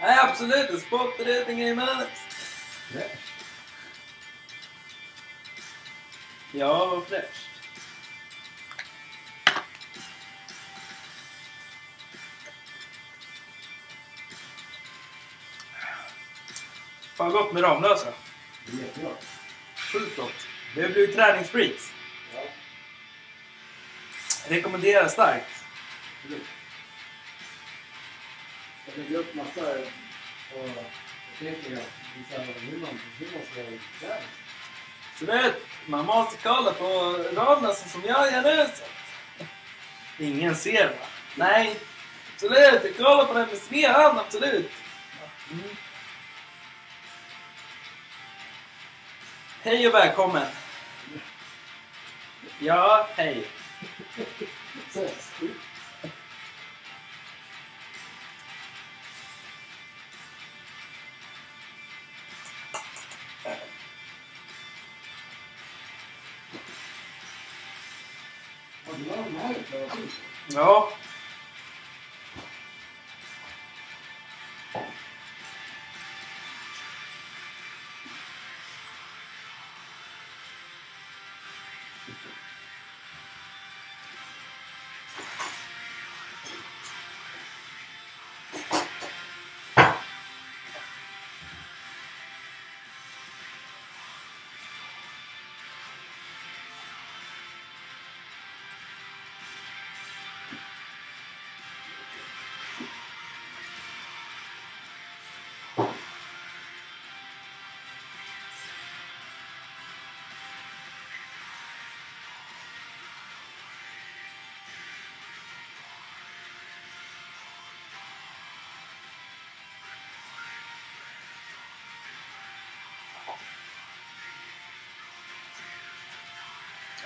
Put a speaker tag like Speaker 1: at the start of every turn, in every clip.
Speaker 1: Nej, absolut. En sporträddning i manus.
Speaker 2: Fräscht.
Speaker 1: Ja, vad fräscht. Fan gott med Ramlösa.
Speaker 2: Det är jättegott.
Speaker 1: Sjukt gott. Har blivit träningsfreaks.
Speaker 2: Ja.
Speaker 1: Rekommenderar starkt.
Speaker 2: Upp massa förteckningar.
Speaker 1: Så vet, man måste kolla på Ramlösa som jag gör nu. Ingen ser va? Nej, absolut. Jag kollar på den med Sveahamn, absolut. Mm. Hej och välkommen. Ja, hej.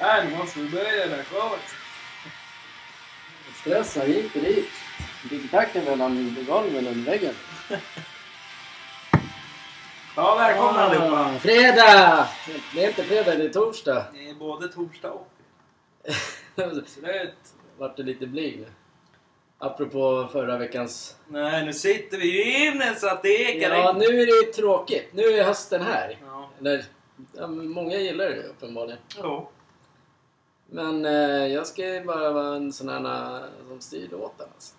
Speaker 1: Nej, nu måste vi börja där showen.
Speaker 2: Stressa hit och dit. Tic-tacen mellan golven och väggen.
Speaker 1: Ja, välkomna allihopa.
Speaker 2: Ah, Fredag! Det är inte fredag, det är torsdag.
Speaker 1: Det är både torsdag och... Absolut.
Speaker 2: Vart det lite blyg nu. Apropå förra veckans...
Speaker 1: Nej, nu sitter vi ju inne så att det ekar.
Speaker 2: Ja, nu är det tråkigt. Nu är hösten här.
Speaker 1: Ja.
Speaker 2: Eller, ja, många gillar det uppenbarligen.
Speaker 1: Jo.
Speaker 2: Men eh, jag ska ju bara vara en sån här eh, som styr låten. Alltså.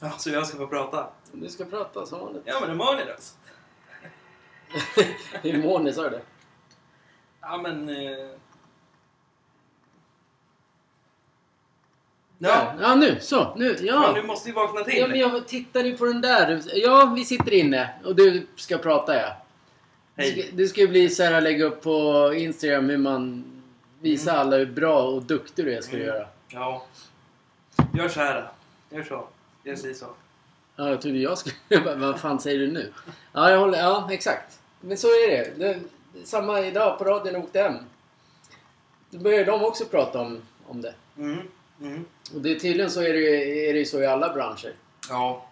Speaker 1: Ja, så jag ska få prata?
Speaker 2: Du ska prata som vanligt.
Speaker 1: Ja, men hur mår ni då?
Speaker 2: Hur mår ni, sa du det?
Speaker 1: Ja, men... Eh...
Speaker 2: Ja.
Speaker 1: Ja,
Speaker 2: ja, nu. Så. Nu.
Speaker 1: men
Speaker 2: Ja.
Speaker 1: du måste ju vakna till.
Speaker 2: Ja, men jag tittade ju på den där. Ja, vi sitter inne och du ska prata ja. Det
Speaker 1: Hej.
Speaker 2: det ska ju bli så här lägga upp på Instagram hur man visar
Speaker 1: Mm.
Speaker 2: alla hur bra och duktig du är ska du
Speaker 1: Mm.
Speaker 2: göra.
Speaker 1: Ja. Gör så här. Gör så. Gör si så.
Speaker 2: Ja, jag trodde jag skulle... Vad fan säger du nu? Ja, jag håller... Ja, exakt. Men så är det. det samma idag på radion åkte hem. Då började de också prata om, om det.
Speaker 1: Mm. Mm.
Speaker 2: Och det är tydligen så är det, ju- är det ju så i alla branscher.
Speaker 1: Ja.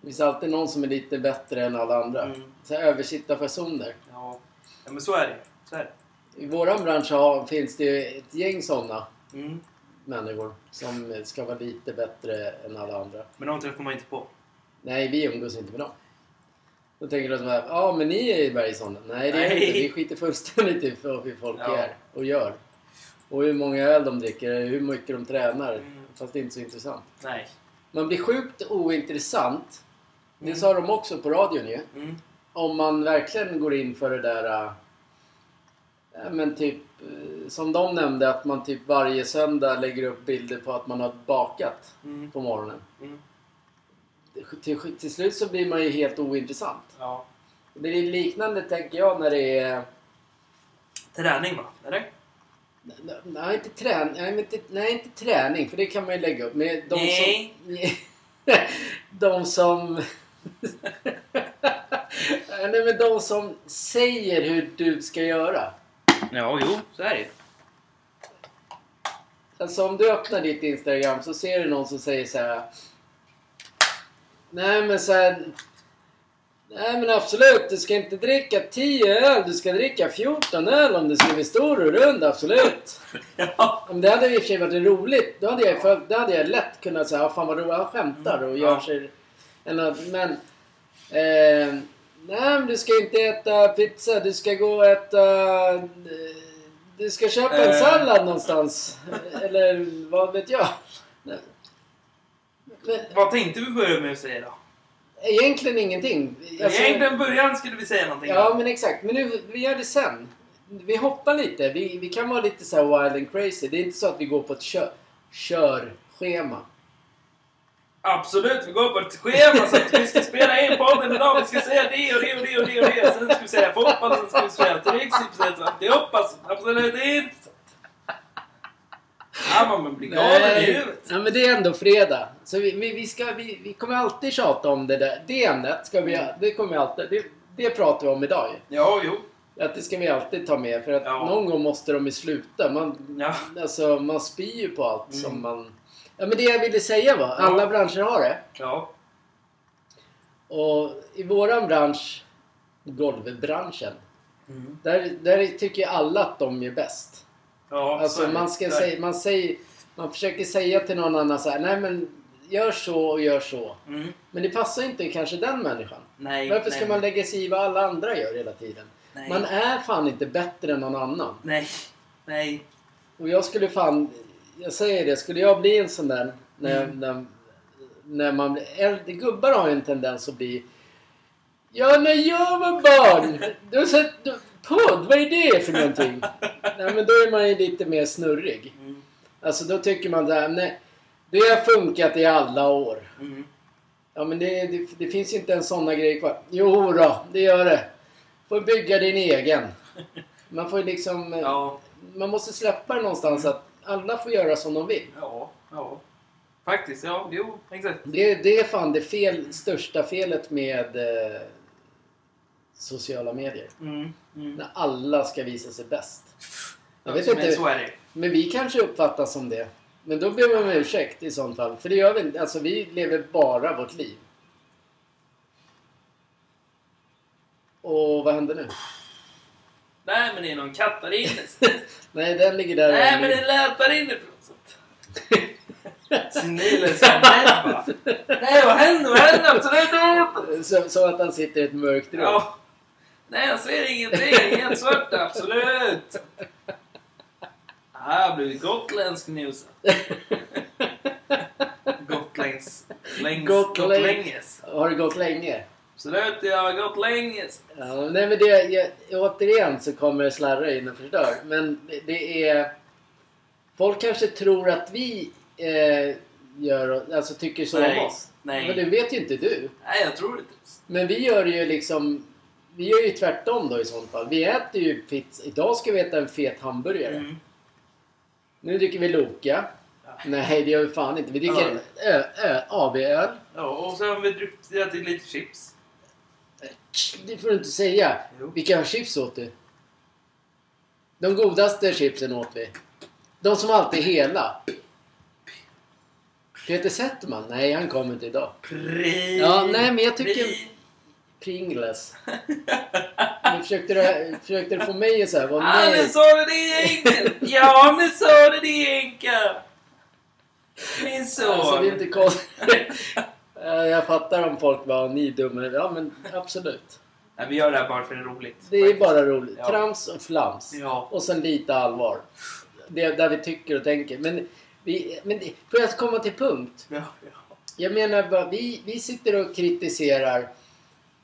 Speaker 2: Det finns alltid någon som är lite bättre än alla andra.
Speaker 1: Mm.
Speaker 2: Så här översittarpersoner.
Speaker 1: Ja. ja, men så är det. Så är det.
Speaker 2: I våran bransch har, finns det ett gäng sådana
Speaker 1: Mm.
Speaker 2: människor som ska vara lite bättre än alla andra.
Speaker 1: Men de träffar man inte på.
Speaker 2: Nej, vi umgås inte med dem. Då tänker de så här, ja men ni är ju bergsådana. Nej, det är
Speaker 1: Nej.
Speaker 2: inte. Vi skiter fullständigt i för hur folk
Speaker 1: Ja.
Speaker 2: är och gör. Och hur många öl de dricker, hur mycket de tränar.
Speaker 1: Mm.
Speaker 2: Fast det är inte så intressant.
Speaker 1: Nej.
Speaker 2: Man blir sjukt ointressant. Det
Speaker 1: Mm.
Speaker 2: sa de också på radion ju.
Speaker 1: Mm.
Speaker 2: Om man verkligen går in för det där... ja, men typ, äh, som de nämnde, att man typ varje söndag lägger upp bilder på att man har bakat
Speaker 1: Mm.
Speaker 2: på morgonen.
Speaker 1: Mm.
Speaker 2: Till, till slut så blir man ju helt ointressant.
Speaker 1: Ja.
Speaker 2: Det är liknande tänker jag när det är...
Speaker 1: Träning va? Eller?
Speaker 2: Nej, inte träning. Nej, inte, nej, inte träning. För det kan man ju lägga upp. Men de
Speaker 1: Nej.
Speaker 2: som... de som... nej, men de som säger hur du ska göra.
Speaker 1: Ja, jo. Så är det.
Speaker 2: Alltså om du öppnar ditt Instagram så ser du någon som säger så här. Nej men så här, Nej men absolut, du ska inte dricka 10 öl, du ska dricka 14 öl om du ska bli stor och rund, absolut.
Speaker 1: Ja.
Speaker 2: Om det hade i och för sig varit roligt, då hade jag, för, då hade jag lätt kunnat säga, "Ja, fan vad roligt, han skämtar och gör sig... att, men... Eh, nej, men du ska inte äta pizza. Du ska gå och äta... eh, Du ska köpa en
Speaker 1: Eh.
Speaker 2: sallad någonstans. Eller vad vet jag. Men
Speaker 1: Vad tänkte vi börja med att säga då?
Speaker 2: egentligen ingenting. Alltså-
Speaker 1: Egentligen början skulle vi säga någonting.
Speaker 2: Ja, men exakt. Men nu, vi gör det sen. Vi hoppar lite. Vi, vi kan vara lite så här wild and crazy. Det är inte så att vi går på ett kör, körschema.
Speaker 1: Absolut, vi går på ett schema så att vi ska spela in podden idag. Vi ska säga det och det och det och det och det. Sen ska vi säga fotboll, sen ska vi säga trixipset. Det hoppas absolut inte. Ja, man blir galen i huvudet.
Speaker 2: ja, men det är ändå fredag. Så vi, vi, vi, ska, vi, vi kommer alltid tjata om det där. Det ämnet ska vi, det kommer vi alltid... Det, det pratar vi om idag ju.
Speaker 1: Ja, jo.
Speaker 2: Att det ska vi alltid ta med för att
Speaker 1: Ja.
Speaker 2: någon gång måste de ju sluta. Man,
Speaker 1: Ja.
Speaker 2: alltså, man spyr ju på allt
Speaker 1: Mm.
Speaker 2: som man... Ja men det jag ville säga var, alla branscher har det.
Speaker 1: Ja.
Speaker 2: Och i våran bransch, golvbranschen,
Speaker 1: Mm.
Speaker 2: där, där tycker alla att de är bäst.
Speaker 1: Ja, så
Speaker 2: Alltså man ska säga, man säger, man försöker säga till någon annan så här, nej men gör så och gör så.
Speaker 1: Mm.
Speaker 2: Men det passar inte kanske den människan.
Speaker 1: Nej.
Speaker 2: Varför ska
Speaker 1: nej,
Speaker 2: man lägga sig i vad alla andra gör hela tiden?
Speaker 1: Nej.
Speaker 2: Man är fan inte bättre än någon annan.
Speaker 1: Nej. Nej.
Speaker 2: Och jag skulle fan, jag säger det, skulle jag bli en sån där när,
Speaker 1: Mm.
Speaker 2: när, när man blir äldre, gubbar har ju en tendens att bli Ja, när jag var barn! Då satt, då, podd, vad är det för någonting? Nej, men då är man ju lite mer snurrig.
Speaker 1: Mm.
Speaker 2: Alltså då tycker man så här, nej, det har funkat i alla år.
Speaker 1: Mm.
Speaker 2: Ja, men det, det, det finns ju inte en såna grejer kvar. Jo då, det gör det. Får bygga din egen. Man får ju liksom...
Speaker 1: Ja.
Speaker 2: Man måste släppa det någonstans att alla får göra som de vill.
Speaker 1: Ja. Ja. Faktiskt, ja. Jo, exakt.
Speaker 2: Det, det är fan det fel, största felet med eh, sociala medier.
Speaker 1: Mm. Mm.
Speaker 2: När alla ska visa sig bäst. Jag vet
Speaker 1: men
Speaker 2: inte, men vi kanske uppfattas som det. Men då ber man om ursäkt i sånt fall. För det gör vi inte. Alltså vi lever bara vårt liv. Och vad händer nu?
Speaker 1: Nej, men det är någon katt där inne.
Speaker 2: Nej, den ligger där.
Speaker 1: Nej, men det lät där inifrån. så att- Senile som människa. Nej, vad händer? Vad händer? Absolut inte!
Speaker 2: Så, så att han sitter i ett mörkt rum.
Speaker 1: Ja. Nej, jag ser ingenting. Helt svart, absolut. Här blir det gotländsk news. Gotlands... Längs,
Speaker 2: Gotläng-
Speaker 1: Gotlänges.
Speaker 2: Har det gått länge?
Speaker 1: Absolut, jag har gotlänges.
Speaker 2: Ja, nej men det, jag, återigen så kommer det slarra in och förstör. Men det, det är... Folk kanske tror att vi eh, gör, alltså tycker så
Speaker 1: Nej,
Speaker 2: om oss.
Speaker 1: nej.
Speaker 2: Men det vet ju inte du.
Speaker 1: Nej, jag tror inte
Speaker 2: Men vi gör ju liksom... Vi gör ju tvärtom då i sånt fall. Vi äter ju pizza. Idag ska vi äta en fet hamburgare.
Speaker 1: mm.
Speaker 2: Nu dricker vi Loka.
Speaker 1: Ja.
Speaker 2: Nej, det gör vi fan inte. Vi dricker ö, AB-öl.
Speaker 1: Ja, och sen har vi druckit lite chips.
Speaker 2: Det får du inte säga.
Speaker 1: Jo.
Speaker 2: Vilka chips åt du? De godaste chipsen åt vi. De som alltid är hela. Peter Settman? Nej, han kommer inte idag.
Speaker 1: Pri...
Speaker 2: Ja, nej, men jag tycker-
Speaker 1: Pri...
Speaker 2: Pringles. Nu försökte du, försökte du få mig att säga vad
Speaker 1: Ja, nu
Speaker 2: nej.
Speaker 1: sa du det enkelt! Ja, nu sa du det enkelt! Min son.
Speaker 2: Alltså, det är inte konstigt. Ja, Jag fattar om folk bara, ni är dumma. Ja, men absolut.
Speaker 1: Nej, vi gör det här bara för det är roligt.
Speaker 2: Det är bara roligt.
Speaker 1: Ja.
Speaker 2: Trams och flams.
Speaker 1: Ja.
Speaker 2: Och sen lite allvar. Det är där vi tycker och tänker. Men, vi, men det- får jag komma till punkt?
Speaker 1: Ja, ja.
Speaker 2: Jag menar bara, vi, vi sitter och kritiserar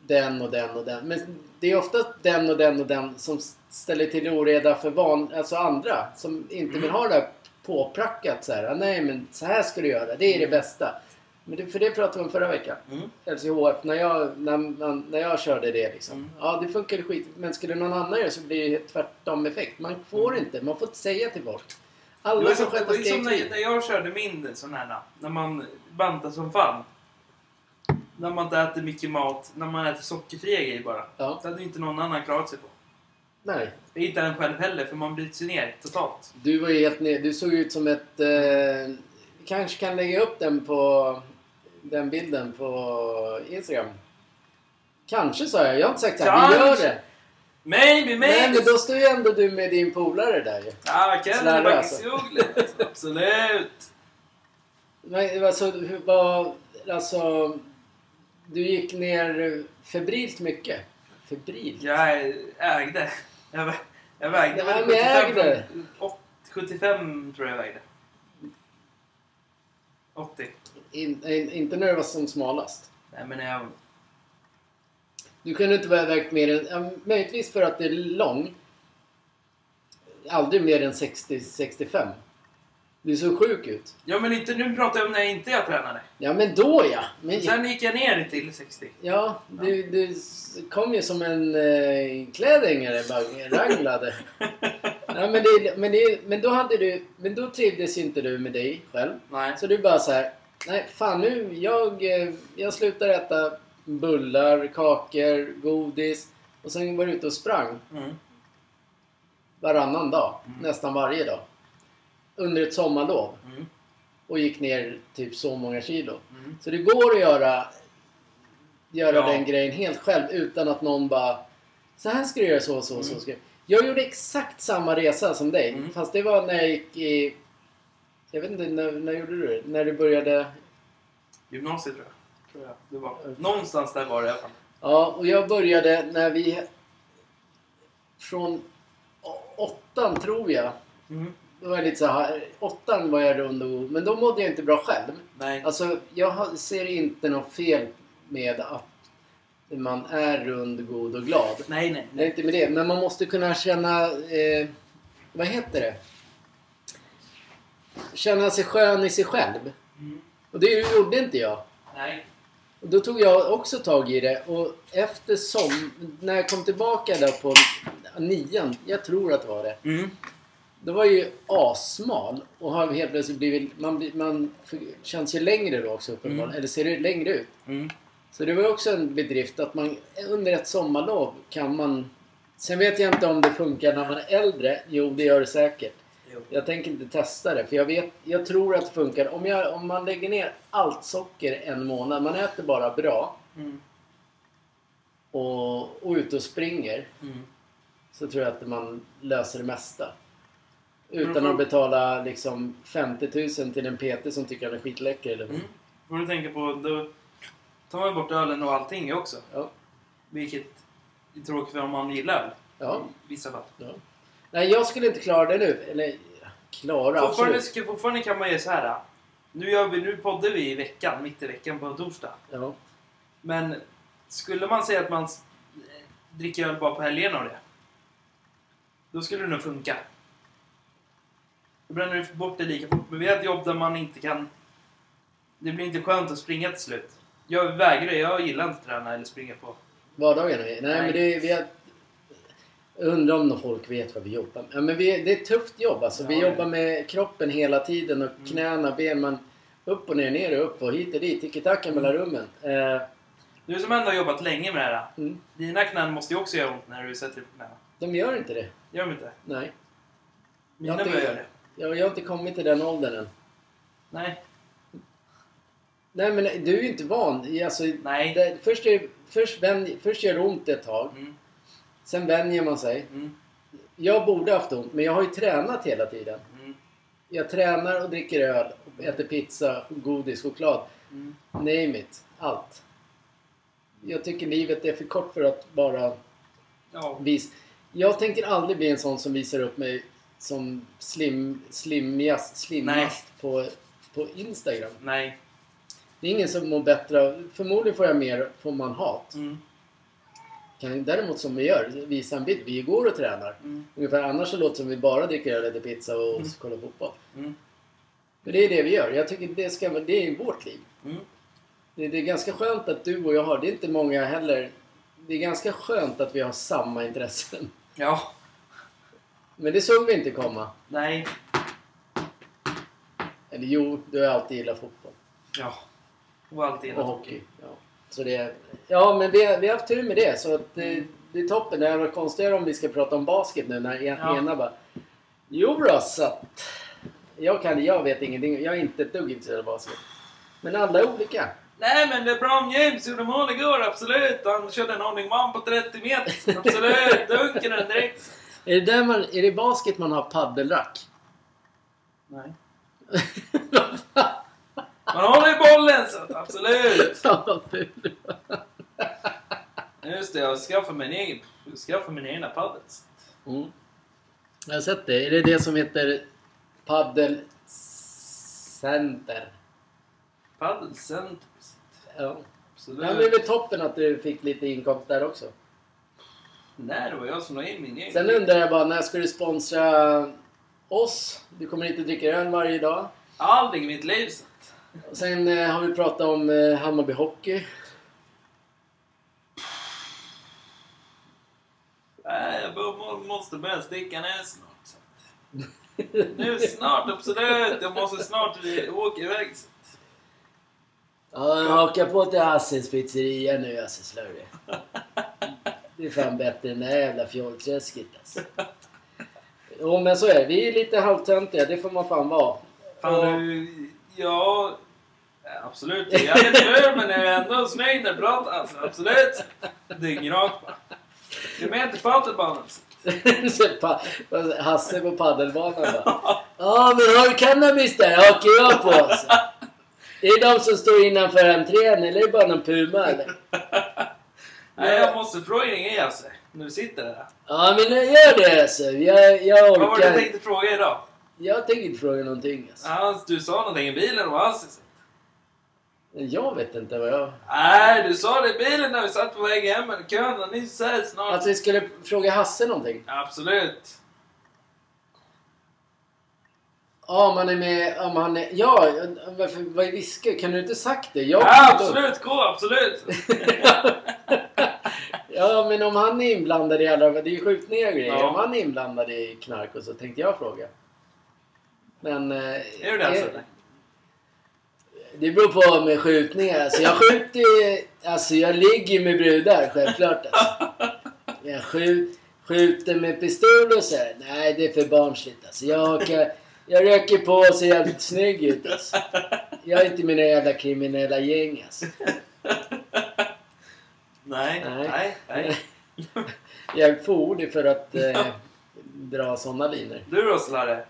Speaker 2: den och den och den. Men det är ofta den och den och den som ställer till oreda för van, alltså andra. Som inte vill ha det här påprackat så här. "Ah, Nej men så här ska du göra. Det är det bästa. Men det, för det pratade vi om förra veckan.
Speaker 1: Mm.
Speaker 2: LCHF, när jag, när, när jag körde det liksom.
Speaker 1: Mm.
Speaker 2: Ja, det funkade skit. Men skulle någon annan göra så blir det tvärtom effekt. Man får inte, man får inte säga till folk.
Speaker 1: Det
Speaker 2: Alla som
Speaker 1: det
Speaker 2: sköter
Speaker 1: var ju som när, när jag körde min sån här, när man bantar som fan. När man inte äter mycket mat, när man äter sockerfria grejer bara.
Speaker 2: Ja,
Speaker 1: Det hade inte någon annan klarat sig på.
Speaker 2: nej.
Speaker 1: Det är inte en själv heller, för man bryts ju ner totalt.
Speaker 2: Du var ju helt ner. Du såg ut som ett... Eh, kanske kan lägga upp den på... Den bilden på Instagram. Kanske sa jag. Jag har inte sagt här. Vi gör det.
Speaker 1: Maybe, maybe!
Speaker 2: Men då står ju ändå du med din polare där ju.
Speaker 1: Ja, Kenny
Speaker 2: Slarra, alltså.
Speaker 1: Absolut.
Speaker 2: Men alltså, hur, vad... Alltså... Du gick ner febrilt mycket. Febrilt?
Speaker 1: Jag ägde. Jag, jag vägde väl
Speaker 2: men jag
Speaker 1: 75,
Speaker 2: ägde.
Speaker 1: åt- 75 tror jag jag vägde. 80.
Speaker 2: In, in, inte när du var som smalast.
Speaker 1: Nej men jag...
Speaker 2: Du kunde inte vara vägt mer än... Ja, möjligtvis för att du är lång. Aldrig mer än 60-65. Du såg sjuk ut.
Speaker 1: Ja men inte, nu pratar jag om när jag inte jag tränade.
Speaker 2: Ja men då ja! Men,
Speaker 1: Sen gick jag ner till 60.
Speaker 2: ja, du, du s- kom ju som en eh, klädhängare bara ranglade. Ja, men, det, men, det, men då hade du... Men då trivdes inte du med dig själv.
Speaker 1: Nej.
Speaker 2: Så du bara så här. Nej, fan nu. Jag, eh, jag slutar äta bullar, kakor, godis. Och sen var du ute och sprang
Speaker 1: Mm.
Speaker 2: varannan dag.
Speaker 1: Mm.
Speaker 2: Nästan varje dag. Under ett sommarlov.
Speaker 1: Mm.
Speaker 2: Och gick ner typ så många kilo.
Speaker 1: Mm.
Speaker 2: Så det går att göra, göra
Speaker 1: Ja.
Speaker 2: den grejen helt själv utan att någon bara Så här ska du göra så och så så.
Speaker 1: Mm.
Speaker 2: Ska. Jag gjorde exakt samma resa som dig.
Speaker 1: Mm.
Speaker 2: Fast det var när jag gick i... Jag vet inte, när, när gjorde du det? När du började...
Speaker 1: Gymnasiet tror jag. Tror jag. Det var. Någonstans där var det i alla fall.
Speaker 2: Ja, och jag började när vi... Från åttan tror jag.
Speaker 1: Mm.
Speaker 2: Då var jag lite så här, åttan var jag rund och. Men då mådde jag inte bra själv.
Speaker 1: Nej.
Speaker 2: Alltså, jag ser inte något fel med att man är rund, god och glad.
Speaker 1: Nej, nej.
Speaker 2: Det är
Speaker 1: nej.
Speaker 2: inte med det. Men man måste kunna känna... Eh, vad heter det? Känna sig skön i sig själv.
Speaker 1: Mm.
Speaker 2: Och det gjorde inte jag.
Speaker 1: Nej.
Speaker 2: Och då tog jag också tag i det. Och efter som... När jag kom tillbaka där på nian, jag tror att det var det.
Speaker 1: Mm.
Speaker 2: Då var jag ju assmal och har helt plötsligt blivit... Man, man känns ju längre då också uppenbarligen.
Speaker 1: Mm.
Speaker 2: Eller ser det längre ut.
Speaker 1: Mm.
Speaker 2: Så det var också en bedrift att man under ett sommarlov kan man... Sen vet jag inte om det funkar när man är äldre. Jo, det gör det säkert. Jag tänker inte testa det för jag vet... Jag tror att det funkar. Om, jag, om man lägger ner allt socker en månad. Man äter bara bra
Speaker 1: Mm.
Speaker 2: och, och ute och springer.
Speaker 1: Mm.
Speaker 2: Så tror jag att man löser det mesta. Utan
Speaker 1: får-
Speaker 2: att betala liksom 50 000 till en PT som tycker han är skitläcker. Eller?
Speaker 1: Mm. Får du tänka på, då tar man bort ölen och allting också.
Speaker 2: Ja.
Speaker 1: Vilket är tråkigt för om man gillar öl.
Speaker 2: Ja.
Speaker 1: I vissa fall.
Speaker 2: ja. Nej, jag skulle inte klara det nu. Eller klara,
Speaker 1: Fortfarande, ska, fortfarande kan man göra så här. Nu, gör vi, nu poddar vi i veckan, mitt i veckan på torsdag.
Speaker 2: Ja.
Speaker 1: Men skulle man säga att man dricker öl bara på helgen och det. Då skulle det nog funka. Då bränner du bort det lika fort. Men vi har ett jobb där man inte kan... Det blir inte skönt att springa till slut. Jag vägrar, jag gillar inte att träna eller springa på.
Speaker 2: Vardagarna? Nej,
Speaker 1: Nej.
Speaker 2: men det, vi har, undrar om folk vet vad vi jobbar med. Ja, men vi, det är ett tufft jobb alltså. Vi
Speaker 1: Ja, det-
Speaker 2: jobbar med kroppen hela tiden och
Speaker 1: Mm.
Speaker 2: knäna, ben. Man, upp och ner, ner och upp och hit och dit. Tiki-taka mellan rummen. Eh,
Speaker 1: Du som ändå har jobbat länge med det här.
Speaker 2: mm.
Speaker 1: Dina knän måste ju också göra ont när du sätter dig på knäna.
Speaker 2: De gör inte det.
Speaker 1: Gör de inte?
Speaker 2: Nej.
Speaker 1: Mina
Speaker 2: Jag
Speaker 1: börjar göra det.
Speaker 2: Jag, jag har inte kommit till den åldern än.
Speaker 1: Nej.
Speaker 2: Nej men du är ju inte van. Alltså,
Speaker 1: Nej.
Speaker 2: det, först, är, först, vän, först gör det ont ett tag.
Speaker 1: Mm.
Speaker 2: Sen vänjer man sig.
Speaker 1: Mm.
Speaker 2: Jag borde haft ont, men jag har ju tränat hela tiden.
Speaker 1: Mm.
Speaker 2: Jag tränar och dricker öl, och äter pizza, godis, choklad.
Speaker 1: Mm.
Speaker 2: Name it. Allt. Jag tycker livet är för kort för att bara
Speaker 1: Ja.
Speaker 2: visa... Jag tänker aldrig bli en sån som visar upp mig som slim, slimmigast, slimmast på, på Instagram.
Speaker 1: Nej.
Speaker 2: Det är ingen som mår bättre av... Förmodligen får jag mer, får man hat.
Speaker 1: Mm.
Speaker 2: Kan däremot som vi gör, visa en bild. Vi går och tränar.
Speaker 1: Mm.
Speaker 2: Ungefär annars så låter det som vi bara dricker öl, äter pizza och
Speaker 1: Mm.
Speaker 2: kollar fotboll.
Speaker 1: Mm.
Speaker 2: Men det är det vi gör. Jag tycker det, ska, det är vårt liv.
Speaker 1: Mm.
Speaker 2: Det, det är ganska skönt att du och jag har, det är inte många heller. Det är ganska skönt att vi har samma intressen.
Speaker 1: Ja.
Speaker 2: Men det såg vi inte komma.
Speaker 1: Nej.
Speaker 2: Eller jo, du har alltid gillat fotboll.
Speaker 1: Ja. Och allt
Speaker 2: Och hockey. Ja. Så det, ja, men vi vi har haft tur med det. Så att det, det är toppen. Det hade varit konstigare om vi ska prata om basket nu när en,
Speaker 1: Ja.
Speaker 2: ena bara... Jo bra, så att... Jag, kan, jag vet ingenting. Jag är inte ett dugg intresserad av basket. Men alla är olika.
Speaker 1: Nej men LeBron James gjorde mål igår, absolut. Han körde en ordning man på 30 meter. Absolut. Dunken den direkt.
Speaker 2: Är det, där man, är det basket man har paddelrack?
Speaker 1: Nej. Man håller i bollen så att absolut. Just det, jag skaffar mig en egen, jag skaffar min egna padel.
Speaker 2: Mm. Jag har sett det. Är det det som heter Paddel Center?
Speaker 1: Padelcenter.
Speaker 2: Ja.
Speaker 1: Absolut.
Speaker 2: Men det är väl toppen att du fick lite inkomst där också.
Speaker 1: Nej, det var jag som la in min egen.
Speaker 2: Sen undrar jag bara, när ska du sponsra oss? Du kommer inte dricka öl varje dag.
Speaker 1: Aldrig i mitt liv.
Speaker 2: Och Sen eh, har vi pratat om eh, Hammarby Hockey.
Speaker 1: Nej, jag bör, må- måste börja sticka ner snart. Så. att- Nu snart, absolut. Jag måste snart åka iväg. Så. att-
Speaker 2: Ja, jag hakar på till Hasses pizzeria nu alltså, Slurry. Det är fan bättre än det här jävla fjollträsket alltså. Jo men så är det. Vi är lite halvtöntiga, det får man fan vara.
Speaker 1: Fan du, ja... Absolut, jag är röd men jag är ändå snygg när jag pratar. Alltså, absolut. Dyngrakt bara. Du är med till padelbanan.
Speaker 2: Hasse på paddelbanan bara. Ja men har du cannabis där? Hakar jag på alltså. Är det de som står innanför entrén eller är det bara någon puma eller?
Speaker 1: Nej, jag måste fråga dig alltså. När du sitter där.
Speaker 2: Ja men gör det alltså. Jag, jag
Speaker 1: Vad var det du
Speaker 2: orkar.
Speaker 1: tänkte fråga idag?
Speaker 2: Jag tänker inte fråga någonting alltså.
Speaker 1: Ja, du sa någonting i bilen om Assis.
Speaker 2: Jag vet inte vad jag...
Speaker 1: Nej, du sa det i bilen när vi satt på väg hem. Kön har nyss snart.
Speaker 2: Att vi skulle fråga Hasse någonting?
Speaker 1: Absolut.
Speaker 2: Ja, man är med... Ja, man är, ja varför, vad är viska? Kan du inte sagt det? Jag
Speaker 1: Ja, absolut. Gå, absolut.
Speaker 2: ja, men om han är inblandad i alla... Det är ju skjutningar och grejer.
Speaker 1: Ja.
Speaker 2: Om han är inblandad i knark och så tänkte jag fråga. Men... eh,
Speaker 1: Är du det alltså?
Speaker 2: är- Det beror på med skjutningar. Alltså jag skjuter ju... Alltså jag ligger med brudar, självklart alltså. Jag skjut, skjuter med pistol och så här. Nej, det är för barnsligt alltså. Jag, hakar, jag röker på och ser jävligt snygg ut alltså. Jag är inte mina jävla kriminella gäng alltså.
Speaker 1: Nej,
Speaker 2: Nej.
Speaker 1: nej, nej.
Speaker 2: Jag är för ordig för att eh, dra såna linor.
Speaker 1: Du då Slarre?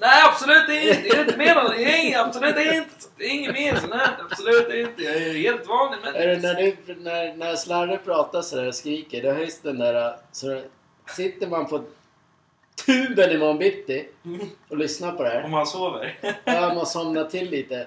Speaker 1: Nej, absolut inte. Jag är inte med. Jag är ingen, absolut inte. Det är inget här. Absolut inte. Jag är helt vanlig
Speaker 2: Är det när,
Speaker 1: människa.
Speaker 2: du, när, när Slarre pratar sådär och skriker, då höjs den där... Så sitter man på tuben imorgon bitti och lyssnar på det här.
Speaker 1: Om man sover.
Speaker 2: Ja, man somnar till lite.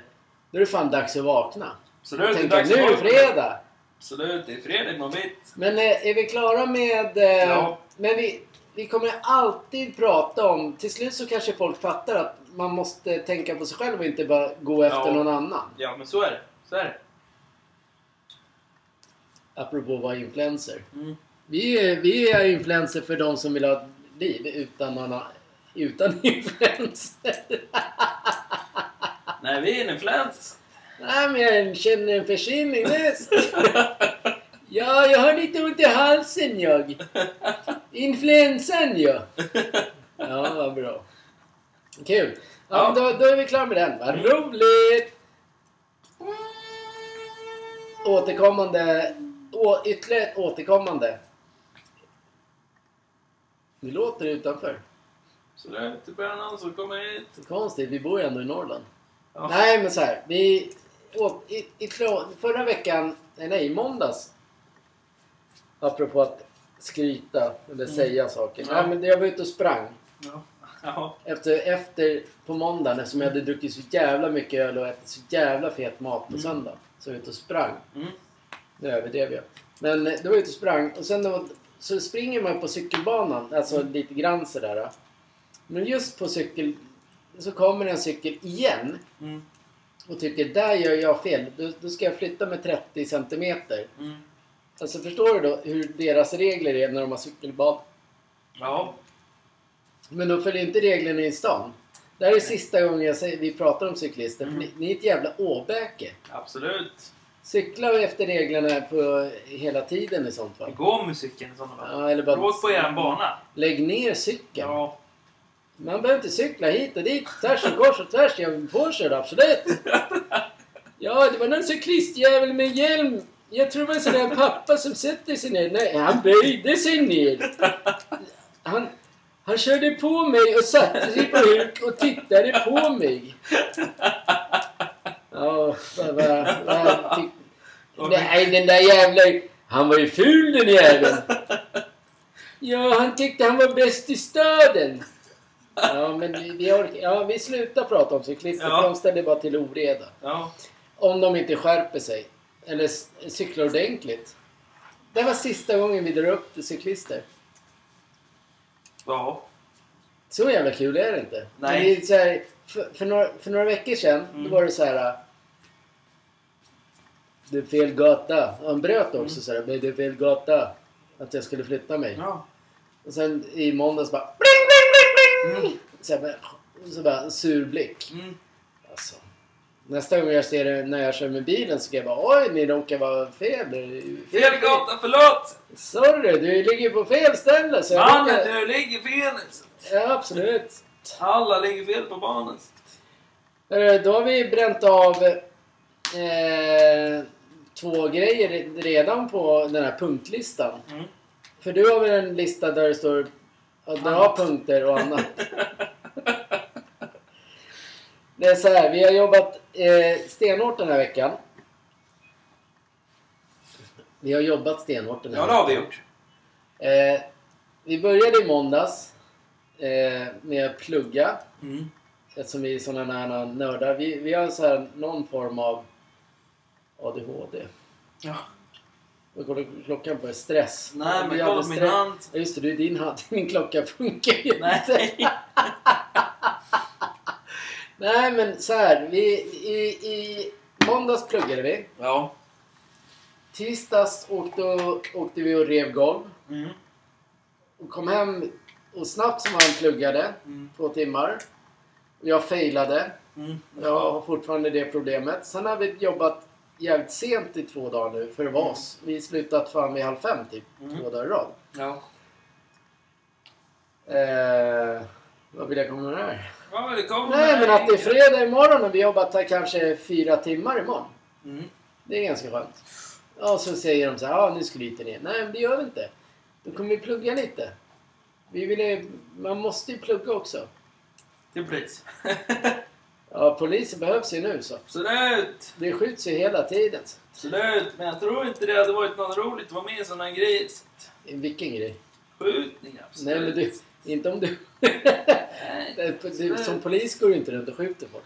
Speaker 2: Då är det fan dags att vakna.
Speaker 1: Absolut, det är dags
Speaker 2: nu är det fredag!
Speaker 1: Absolut, det är fredag imorgon bitt.
Speaker 2: Men eh, är vi klara med... Eh,
Speaker 1: Ja.
Speaker 2: Men vi, vi kommer alltid prata om... Till slut så kanske folk fattar att man måste tänka på sig själv och inte bara gå efter
Speaker 1: Ja.
Speaker 2: någon annan.
Speaker 1: Ja, men så är det. Så är det.
Speaker 2: Apropå att vara influencer.
Speaker 1: Mm.
Speaker 2: Vi är, vi är influencer för de som vill ha ett liv utan någon utan influencer.
Speaker 1: Nej, vi är en influencer.
Speaker 2: Nej, men jag känner en förkylning. Ja, jag har lite ont i halsen jag. Influensan ja. Ja, vad bra. Kul. Ja,
Speaker 1: Ja.
Speaker 2: Då, då är vi klara med den. Vad roligt! Återkommande... Å, ytterligare ett återkommande. Det låter utanför.
Speaker 1: Absolut, det börjar någon som kommer hit.
Speaker 2: Så konstigt, vi bor ju ändå i Norrland.
Speaker 1: Ja.
Speaker 2: Nej, men så här. Vi, å, i, i, förra veckan, nej, i måndags. Apropå att skryta eller säga saker.
Speaker 1: Ja.
Speaker 2: Nej, men jag var ute och sprang.
Speaker 1: Ja. Ja.
Speaker 2: Efter, efter på måndagen eftersom jag hade druckit så jävla mycket öl och ätit så jävla fet mat på
Speaker 1: Mm.
Speaker 2: söndag. Så jag var ute och sprang.
Speaker 1: Mm.
Speaker 2: Nu överdrev jag. Men eh, då var jag ute och sprang och sen då, så springer man på cykelbanan, alltså lite grann sådär. Men just på cykel så kommer en cykel igen
Speaker 1: Mm.
Speaker 2: och tycker där gör jag fel. Då, då ska jag flytta med 30 centimeter.
Speaker 1: Mm.
Speaker 2: Alltså förstår du då hur deras regler är när de har cykelbad?
Speaker 1: Ja.
Speaker 2: Men de följer inte reglerna i stan. Det här är sista gången jag säger, vi pratar om cyklister.
Speaker 1: Mm.
Speaker 2: Ni, ni är ett jävla åbäke.
Speaker 1: Absolut.
Speaker 2: Cykla efter reglerna på hela tiden i sånt fall.
Speaker 1: Gå med cykeln i sådana fall.
Speaker 2: Ja, eller bara
Speaker 1: Åk på er bana.
Speaker 2: lägg ner cykeln.
Speaker 1: Ja.
Speaker 2: Man behöver inte cykla hit och dit, tvärs och kors och tvärs. Jag är påkörd, absolut. Ja, det var någon cyklistjävel med hjälm. Jag tror det var en sån där pappa som sätter sig ner. Nej, han böjde sig ner. Han, han körde på mig och satte sig på huk och tittade på mig. Ja, vad, vad, vad, tyck, Nej, den där jävla... Han var ju ful den jäveln. Ja, han tyckte han var bäst i staden. Ja, men vi, vi, orkar, ja, vi slutar prata om cyklister.
Speaker 1: Ja.
Speaker 2: De ställer bara till oreda.
Speaker 1: Ja.
Speaker 2: Om de inte skärper sig. Eller cyklar ordentligt. Det var sista gången vi drar upp cyklister.
Speaker 1: Ja.
Speaker 2: Så jävla kul är det inte.
Speaker 1: Nej.
Speaker 2: Men det är så här, för, för, några, för några veckor sedan,
Speaker 1: Mm.
Speaker 2: då var det så här... äh, Det är fel gata. Han bröt också
Speaker 1: Mm.
Speaker 2: så här. "Men Det är fel gata. Att jag skulle flytta mig.
Speaker 1: Ja.
Speaker 2: Och sen i måndags bara... Bling, bling, bling, bling!
Speaker 1: Mm.
Speaker 2: Så, här, så bara sur blick.
Speaker 1: Mm.
Speaker 2: Alltså. Nästa gång jag ser det när jag kör med bilen så ska jag bara oj, ni råkar vara fel.
Speaker 1: Fel gata, förlåt!
Speaker 2: Sorry, du ligger på fel ställe. Så jag
Speaker 1: Mannen,
Speaker 2: råkar-
Speaker 1: du ligger fel.
Speaker 2: Ja, absolut.
Speaker 1: Alla ligger fel på banan.
Speaker 2: Då har vi bränt av eh, två grejer redan på den här punktlistan.
Speaker 1: Mm.
Speaker 2: För du har väl en lista där det står att du har punkter och annat. Det är så här, vi har jobbat eh, stenhårt den här veckan. Vi har jobbat stenhårt den här
Speaker 1: Ja, det har vi
Speaker 2: veckan.
Speaker 1: gjort.
Speaker 2: Eh, vi började i måndags eh, med att plugga.
Speaker 1: Mm.
Speaker 2: Eftersom vi är sådana här nördar. Vi, vi har så här någon form av ADHD.
Speaker 1: Ja.
Speaker 2: Vad kollar klockan på? Stress.
Speaker 1: Nej, men kolla på min hand.
Speaker 2: Ja, just det, är din hand. Min klocka funkar ju inte.
Speaker 1: Nej.
Speaker 2: Nej, men så här. Vi, i, I måndags pluggade vi.
Speaker 1: Ja.
Speaker 2: Tisdags åkte, åkte vi och rev golv.
Speaker 1: Mm.
Speaker 2: Och kom hem och snabbt som han pluggade.
Speaker 1: Mm.
Speaker 2: Två timmar. Jag failade.
Speaker 1: Mm.
Speaker 2: Jag har fortfarande det problemet. Sen har vi jobbat jävligt sent i två dagar nu för vara oss. Vi slutat fan vid halv fem typ.
Speaker 1: Mm.
Speaker 2: Två dagar i rad.
Speaker 1: Ja.
Speaker 2: Eh, vad vill jag komma med här?
Speaker 1: Ja, det kommer
Speaker 2: Nej men att det är fredag imorgon och vi här kanske fyra timmar imorgon.
Speaker 1: Mm.
Speaker 2: Det är ganska skönt. Ja, så säger de så här, ja nu skryter ni. Nej men det gör vi inte. Då kommer vi plugga lite. Vi ville, man måste ju plugga också.
Speaker 1: Till pris.
Speaker 2: Ja, polisen behövs ju nu så.
Speaker 1: Absolut.
Speaker 2: Det skjuts ju hela tiden.
Speaker 1: Absolut. Men jag tror inte det hade varit något roligt att vara med i sådana grejer. Så att
Speaker 2: Vilken grej.
Speaker 1: Skjutningar. absolut.
Speaker 2: Nej men du, inte om du... Du som polis går du inte runt och skjuter folk.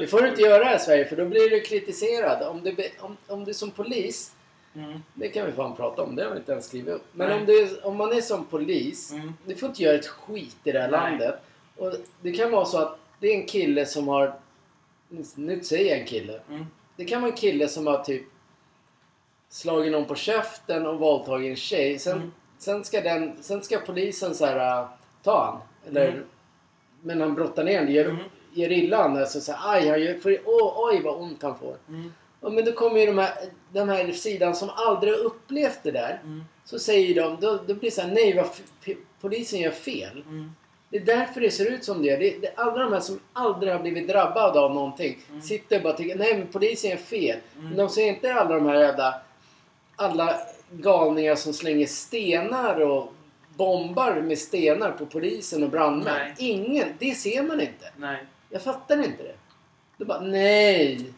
Speaker 2: Det får du inte göra här i Sverige för då blir du kritiserad. Om du, be- om, om du som polis,
Speaker 1: Mm.
Speaker 2: det kan vi fan prata om, det har vi inte ens skrivit upp. Men
Speaker 1: Nej.
Speaker 2: om, du, om man är som polis,
Speaker 1: Mm.
Speaker 2: du får inte göra ett skit i det här
Speaker 1: Nej.
Speaker 2: landet. Och det kan vara så att det är en kille som har, nu säger jag en kille.
Speaker 1: Mm.
Speaker 2: Det kan vara en kille som har typ slagit någon på käften och våldtagit en tjej. Sen,
Speaker 1: Mm.
Speaker 2: sen, ska, den, sen ska polisen så här, ta han. Eller,
Speaker 1: Mm.
Speaker 2: Men han brottar ner honom, gör,
Speaker 1: Mm.
Speaker 2: gör illa han. Alltså, så här, aj, han gör, för, åh, oj vad ont han får.
Speaker 1: Mm.
Speaker 2: Ja, men då kommer ju de här, de här sidan som aldrig har upplevt det där.
Speaker 1: Mm.
Speaker 2: Så säger de, då, då blir det så här, nej vad polisen gör fel.
Speaker 1: Mm.
Speaker 2: Det är därför det ser ut som det gör. Det, det, alla de här som aldrig har blivit drabbade av någonting
Speaker 1: Mm.
Speaker 2: sitter och bara tycker nej men polisen gör fel.
Speaker 1: Mm.
Speaker 2: Men de ser inte alla de här jävla alla galningar som slänger stenar och bombar med stenar på polisen och brandmän.
Speaker 1: Nej.
Speaker 2: Ingen, det ser man inte.
Speaker 1: Nej.
Speaker 2: Jag fattar inte det. Då bara nej.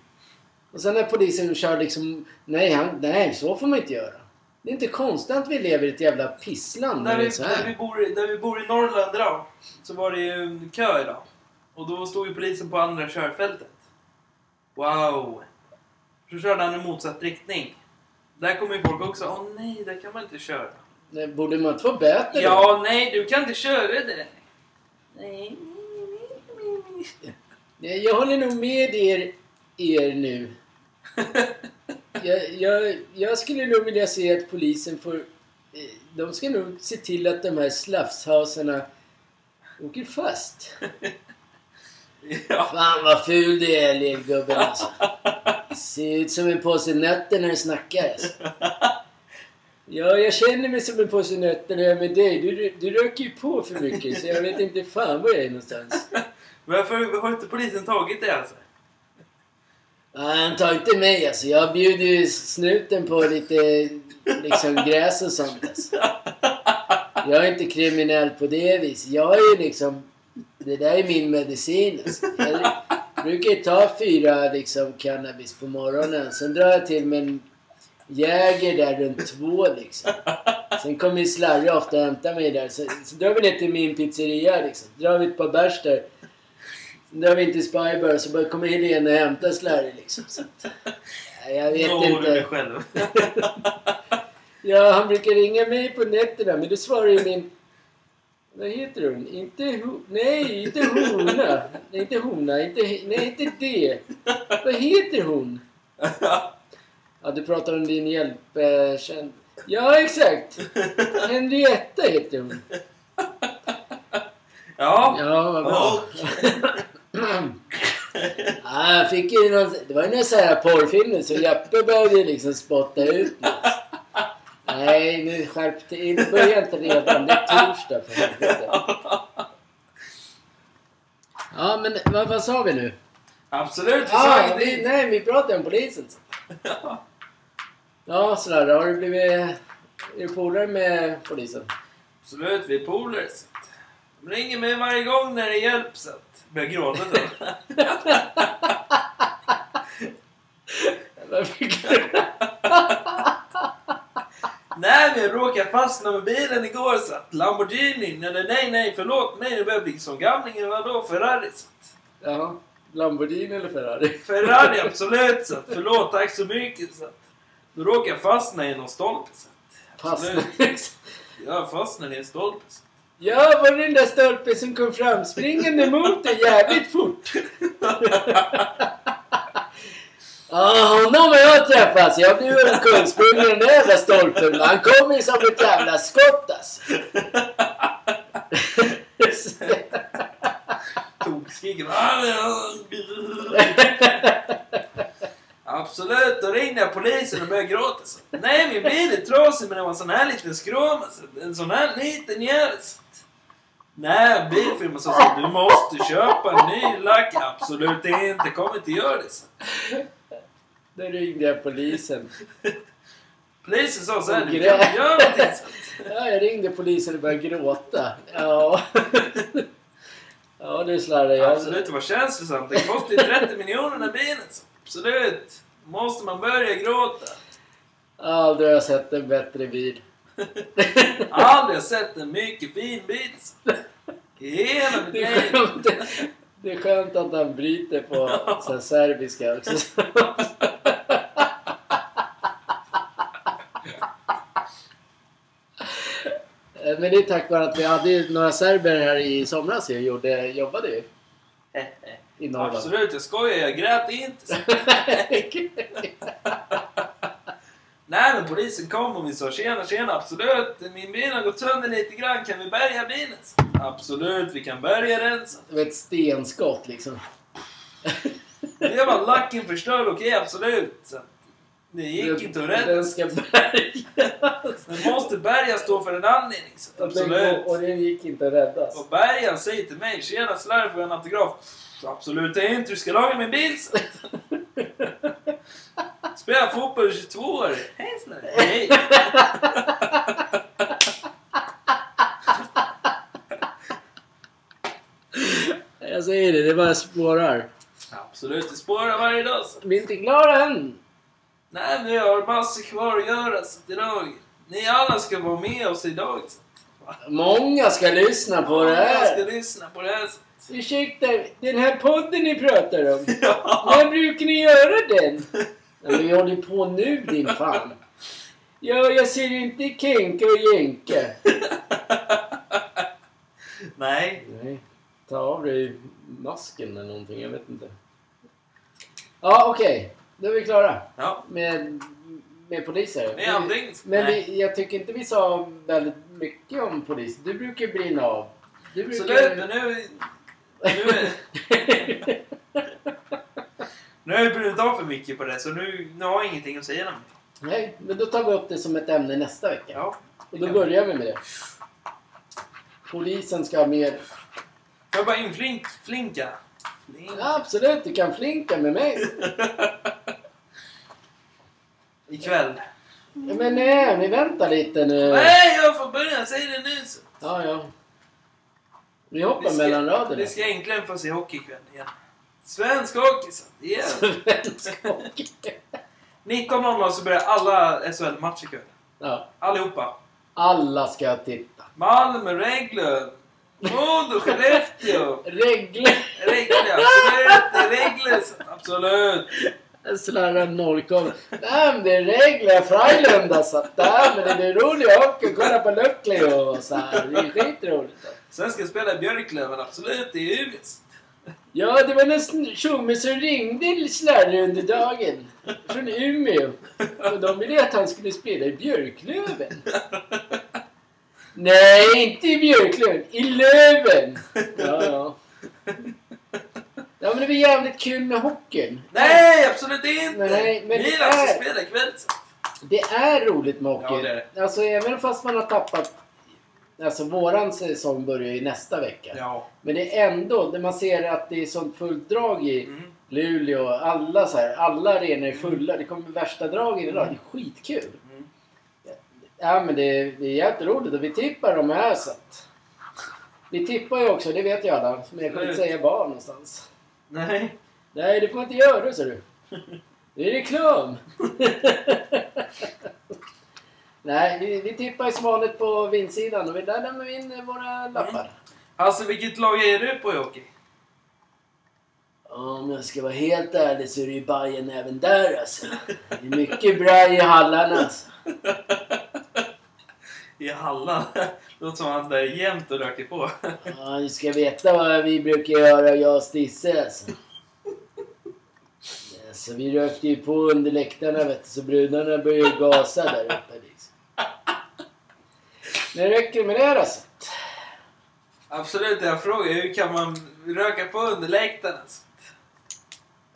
Speaker 2: Och sen när polisen kör liksom nej, han, nej så får man inte göra. Det är inte konstigt att vi lever i ett jävla pissland
Speaker 1: När vi, när, vi bor, när vi bor i Norrland idag så var det ju kö idag. Och då stod ju polisen på andra körfältet. Wow! Så körde han i motsatt riktning. Där kommer ju folk också. Åh nej, där kan man inte köra.
Speaker 2: Nej, Borde man inte böter då?
Speaker 1: Ja, nej, du kan inte köra där. Nej.
Speaker 2: Nej, Jag håller nog med er, er nu. Jag, jag, jag skulle nog vilja se att polisen får... eh, De ska nog se till att de här slafshausarna åker fast.
Speaker 1: Ja.
Speaker 2: Fan vad ful du är lillgubben alltså. Ser ut som en påse nötter när du snackar alltså. Ja, jag känner mig som en påse nötter när jag är med dig. Du, du röker ju på för mycket så jag vet inte fan var jag är någonstans.
Speaker 1: Varför har inte polisen tagit det alltså?
Speaker 2: Nej, han tar inte mig alltså. Jag bjuder ju snuten på lite liksom gräs och sånt alltså. Jag är inte kriminell på det viset. Jag är ju liksom... Det där är min medicin alltså. Jag, brukar ju ta fyra liksom cannabis på morgonen. Sen drar jag till med en Jäger där runt två liksom. Sen kommer ju Slarre ofta och hämtar mig där. Så, så drar vi ner till min pizzeria liksom. Drar vi ett par bärs där. Sen drar vi in till Spybar så bara kommer Helena och hämtar Slarre liksom. Så, jag vet
Speaker 1: du
Speaker 2: inte.
Speaker 1: dig själv?
Speaker 2: Ja, han brukar ringa mig på nätterna men då svarar ju min... Vad heter hon? Inte ho... Nej, inte hona. Nej, inte hona. Inte... Nej, inte det. Vad heter hon? Ja, du pratar om din hjälpkänd... Ja, exakt. Henrietta heter hon.
Speaker 1: ja.
Speaker 2: Ja, vad bra. Ja, jag fick ju någon, det var ju någon sån här porrfilm så Jeppe började liksom spotta ut mig. Nej, nu skärp dig. Det börjar inte redan. Det är torsdag för helvete. Ja, men vad, vad sa vi nu?
Speaker 1: Absolut, vi sa
Speaker 2: Ja, vi, nej, vi pratade om polisen. Ja, sådär. Har du blivit... Är du polare med polisen?
Speaker 1: Absolut, vi är polare. De ringer mig varje gång när det hjälps. Börjar gråta.
Speaker 2: Varför
Speaker 1: Nej, men jag råkade fastna med bilen igår så att Lamborghini, eller nej, nej, förlåt mig, nu börjar jag bli som gamlingen. Vadå, Ferrari? Så att-
Speaker 2: Ja, Lamborghini eller Ferrari?
Speaker 1: Ferrari, absolut. Så att, förlåt, tack så mycket. Så att, då råkade jag fastna i någon stolpe. Så att,
Speaker 2: Fastnade.
Speaker 1: Jag fastnade i en stolpe. Så.
Speaker 2: Ja, var det den där stolpen som kom fram springande mot dig jävligt fort? Ja, honom har jag träffat. Jag blev omkullsprungen i den där jävla stolpen. Han kom ju som ett jävla skott alltså.
Speaker 1: Tokskriker. Absolut, då ringde jag polisen och började gråta. Så. Nej, min bil är trasig men det var en sån här liten skråma. Så. En sån här liten jävel. Nej, bilfirman sa så. Du måste köpa en ny lack. Absolut inte, kommer inte göra det. Så.
Speaker 2: Då ringde jag polisen.
Speaker 1: Polisen sa så här. Du kan inte göra någonting.
Speaker 2: Ja, jag ringde polisen och började gråta. Ja. Ja du. Jag...
Speaker 1: Absolut, det var känslosamt. Det kostar ju 30 miljoner den bilen. Så. Absolut. Måste man börja gråta.
Speaker 2: Aldrig har jag sett en bättre bil.
Speaker 1: Aldrig har sett en mycket fin bil. hela mitt
Speaker 2: Det är,
Speaker 1: liv.
Speaker 2: det är skönt att han bryter på så här serbiska också. Eh, Men det är tack vare att vi hade några serber här i somras och gjorde, jobbade ju i Norrland.
Speaker 1: Absolut, jag skojar. Jag grät inte. Nej, men polisen kom och vi sa tjena, tjena, absolut. Min bil har gått sönder lite grann. Kan vi bärga bilen? Absolut, vi kan bärga den.
Speaker 2: Det var ett stenskott liksom.
Speaker 1: Det var lacken förstörd, okej, absolut. Så. Det gick inte att rädda.
Speaker 2: Den ska bärgas.
Speaker 1: Den måste bärgas stå för en anledning. Så. Absolut.
Speaker 2: Och den gick inte att räddas.
Speaker 1: Och bärgaren säger till mig, tjena slarv jag en autograf? Absolut inte, du ska laga min bil. Spela fotboll i 22 år. Hej slarv. Hej.
Speaker 2: Jag säger det, det bara spårar.
Speaker 1: Absolut, det spårar varje dag. Så.
Speaker 2: Vi är inte klara än.
Speaker 1: Nej, jag har massor kvar att göra så idag. Ni alla ska vara med oss idag. Så.
Speaker 2: Många ska lyssna på det
Speaker 1: Jag ska
Speaker 2: här.
Speaker 1: lyssna på det här. Så.
Speaker 2: Ursäkta, den här podden ni pratar om.
Speaker 1: Ja.
Speaker 2: När brukar ni göra den? Ja, vi håller på nu din fan. Ja, jag ser inte Kenka och Jenka.
Speaker 1: Nej.
Speaker 2: Nej, ta av dig masken eller någonting. Jag vet inte. Ja, okej. Då är vi klara
Speaker 1: Ja,
Speaker 2: med, med poliser.
Speaker 1: med allting.
Speaker 2: Men
Speaker 1: Nej.
Speaker 2: vi, jag tycker inte vi sa väldigt mycket om polis. Du brukar brinna av. Du
Speaker 1: Absolut, men nu... Nu, är, nu har jag brunnit av för mycket på det, så nu, nu har jag ingenting att säga om det.
Speaker 2: Nej, men då tar vi upp det som ett ämne nästa vecka.
Speaker 1: Ja.
Speaker 2: Och då börjar vi med det. Polisen ska ha mer...
Speaker 1: Får jag bara inflink, flinka? Flink.
Speaker 2: Ja, absolut, du kan flinka med mig.
Speaker 1: Ikväll.
Speaker 2: Ja, men nej, ni väntar lite nu.
Speaker 1: Nej, jag får börja. Säg det nu. Så.
Speaker 2: Ja, ja. Vi hoppar
Speaker 1: ska-
Speaker 2: mellan raderna.
Speaker 1: Vi ska äntligen få se hockey ikväll igen. Svensk hockey. Yeah.
Speaker 2: Svensk hockey.
Speaker 1: 19.00 så börjar alla SHL-matcher ikväll.
Speaker 2: Ja.
Speaker 1: Allihopa.
Speaker 2: Alla ska titta.
Speaker 1: Malmö, Rögle, Modo, Skellefteå.
Speaker 2: Regle.
Speaker 1: Rögle, absolut. Rögle, absolut.
Speaker 2: Slarvar nollkom. Nej men det är regler Frölunda så att nej men det blir rolig hockey. Kolla på Luckli och så här. Det är skitroligt.
Speaker 1: Sen ska jag spela i Björklöven, absolut. Det är Umeå.
Speaker 2: Ja, det var en tjomme som ringde Slarre under dagen. Från Umeå. Och de ville att han skulle spela i Björklöven. Nej, inte i Björklöven. I Löven! Ja, ja. Ja, men det blir jävligt kul med hockeyn.
Speaker 1: Nej, absolut inte!
Speaker 2: Nej, men det
Speaker 1: Milan ska spela ikväll.
Speaker 2: Det är roligt med hockey.
Speaker 1: Ja, det är det.
Speaker 2: Alltså även fast man har tappat... Alltså våran säsong börjar ju nästa vecka.
Speaker 1: Ja.
Speaker 2: Men det är ändå, när man ser att det är sånt fullt drag i
Speaker 1: Mm.
Speaker 2: Luleå, alla så här, alla arenor är fulla. Det kommer värsta dragen idag. Det är skitkul.
Speaker 1: Mm.
Speaker 2: Ja men det, det är jätteroligt och vi tippar de här så att... Vi tippar ju också, det vet ju alla. Men jag kan inte säga var någonstans.
Speaker 1: Nej.
Speaker 2: Nej, det får man inte göra ser du. Det är reklam. Nej, vi, vi tippar som vanligt på vinsidan och vi där lämnar vi in våra lappar.
Speaker 1: Alltså, vilket lag är du på i hockey?
Speaker 2: Om jag ska vara helt ärlig så är det ju Bajen även där alltså. Det är mycket bra i hallarna alltså.
Speaker 1: I Halland. Låter som han där jämt och röker på.
Speaker 2: Ja, ni ska veta vad vi brukar göra jag och Stisse alltså. Alltså vi rökte ju på under läktarna vet du, så brudarna började ju gasa där uppe liksom. Det räcker med det alltså.
Speaker 1: Absolut, jag frågar hur kan man röka på under läktaren? alltså?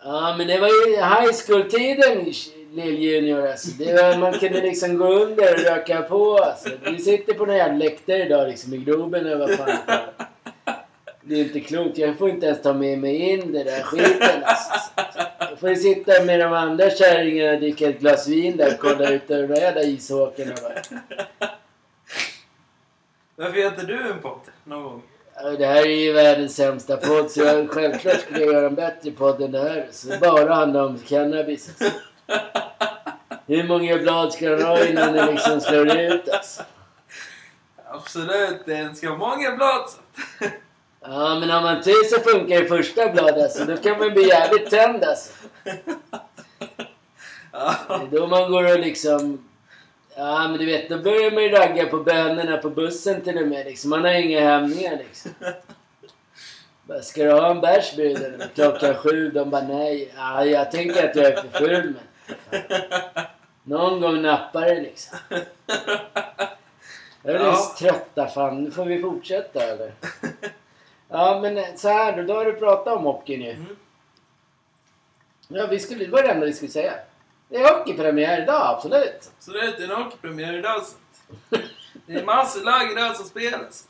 Speaker 2: Ja men det var ju high school-tiden lill-junior alltså. Det var, man kunde liksom gå under och röka på alltså. Vi sitter på någon jävla läktare idag liksom i Globen eller vad fan Det är inte klokt. Jag får inte ens ta med mig in det där skiten alltså. Jag får ju sitta med de andra kärringarna och dricka ett glas vin där och kolla ut över de där jävla ishockeyna bara.
Speaker 1: Varför gör inte du en podd någon gång?
Speaker 2: Ja, Det här är ju världens sämsta podd så jag, självklart skulle jag göra en bättre podd än det här. Så det bara handlar om cannabis. Alltså. Hur många blad ska den ha innan den liksom slår ut alltså?
Speaker 1: Absolut, den ska ha många blad.
Speaker 2: Ja men om man tur så funkar det första bladet alltså. Då kan man bli jävligt tänd alltså.
Speaker 1: Ja.
Speaker 2: Det är då man går och liksom... Ja men du vet, då börjar man ju ragga på bönorna på bussen till och med liksom. Man har inga hämningar liksom. Bara, Ska du ha en bärs bruden? Klockan sju. De bara nej. Ja, jag tänker att jag är för full men... Någon gång nappar det liksom. Jag är
Speaker 1: Ja.
Speaker 2: trötta fan. Nu får vi fortsätta eller? Ja men så här då. Då har du pratat om hockey nu.
Speaker 1: Mm.
Speaker 2: Ja vi skulle... Det var det enda vi skulle säga. Det är hockeypremiär idag, absolut.
Speaker 1: Absolut, det är en hockeypremiär idag. så. Det är massor lag idag som spelas.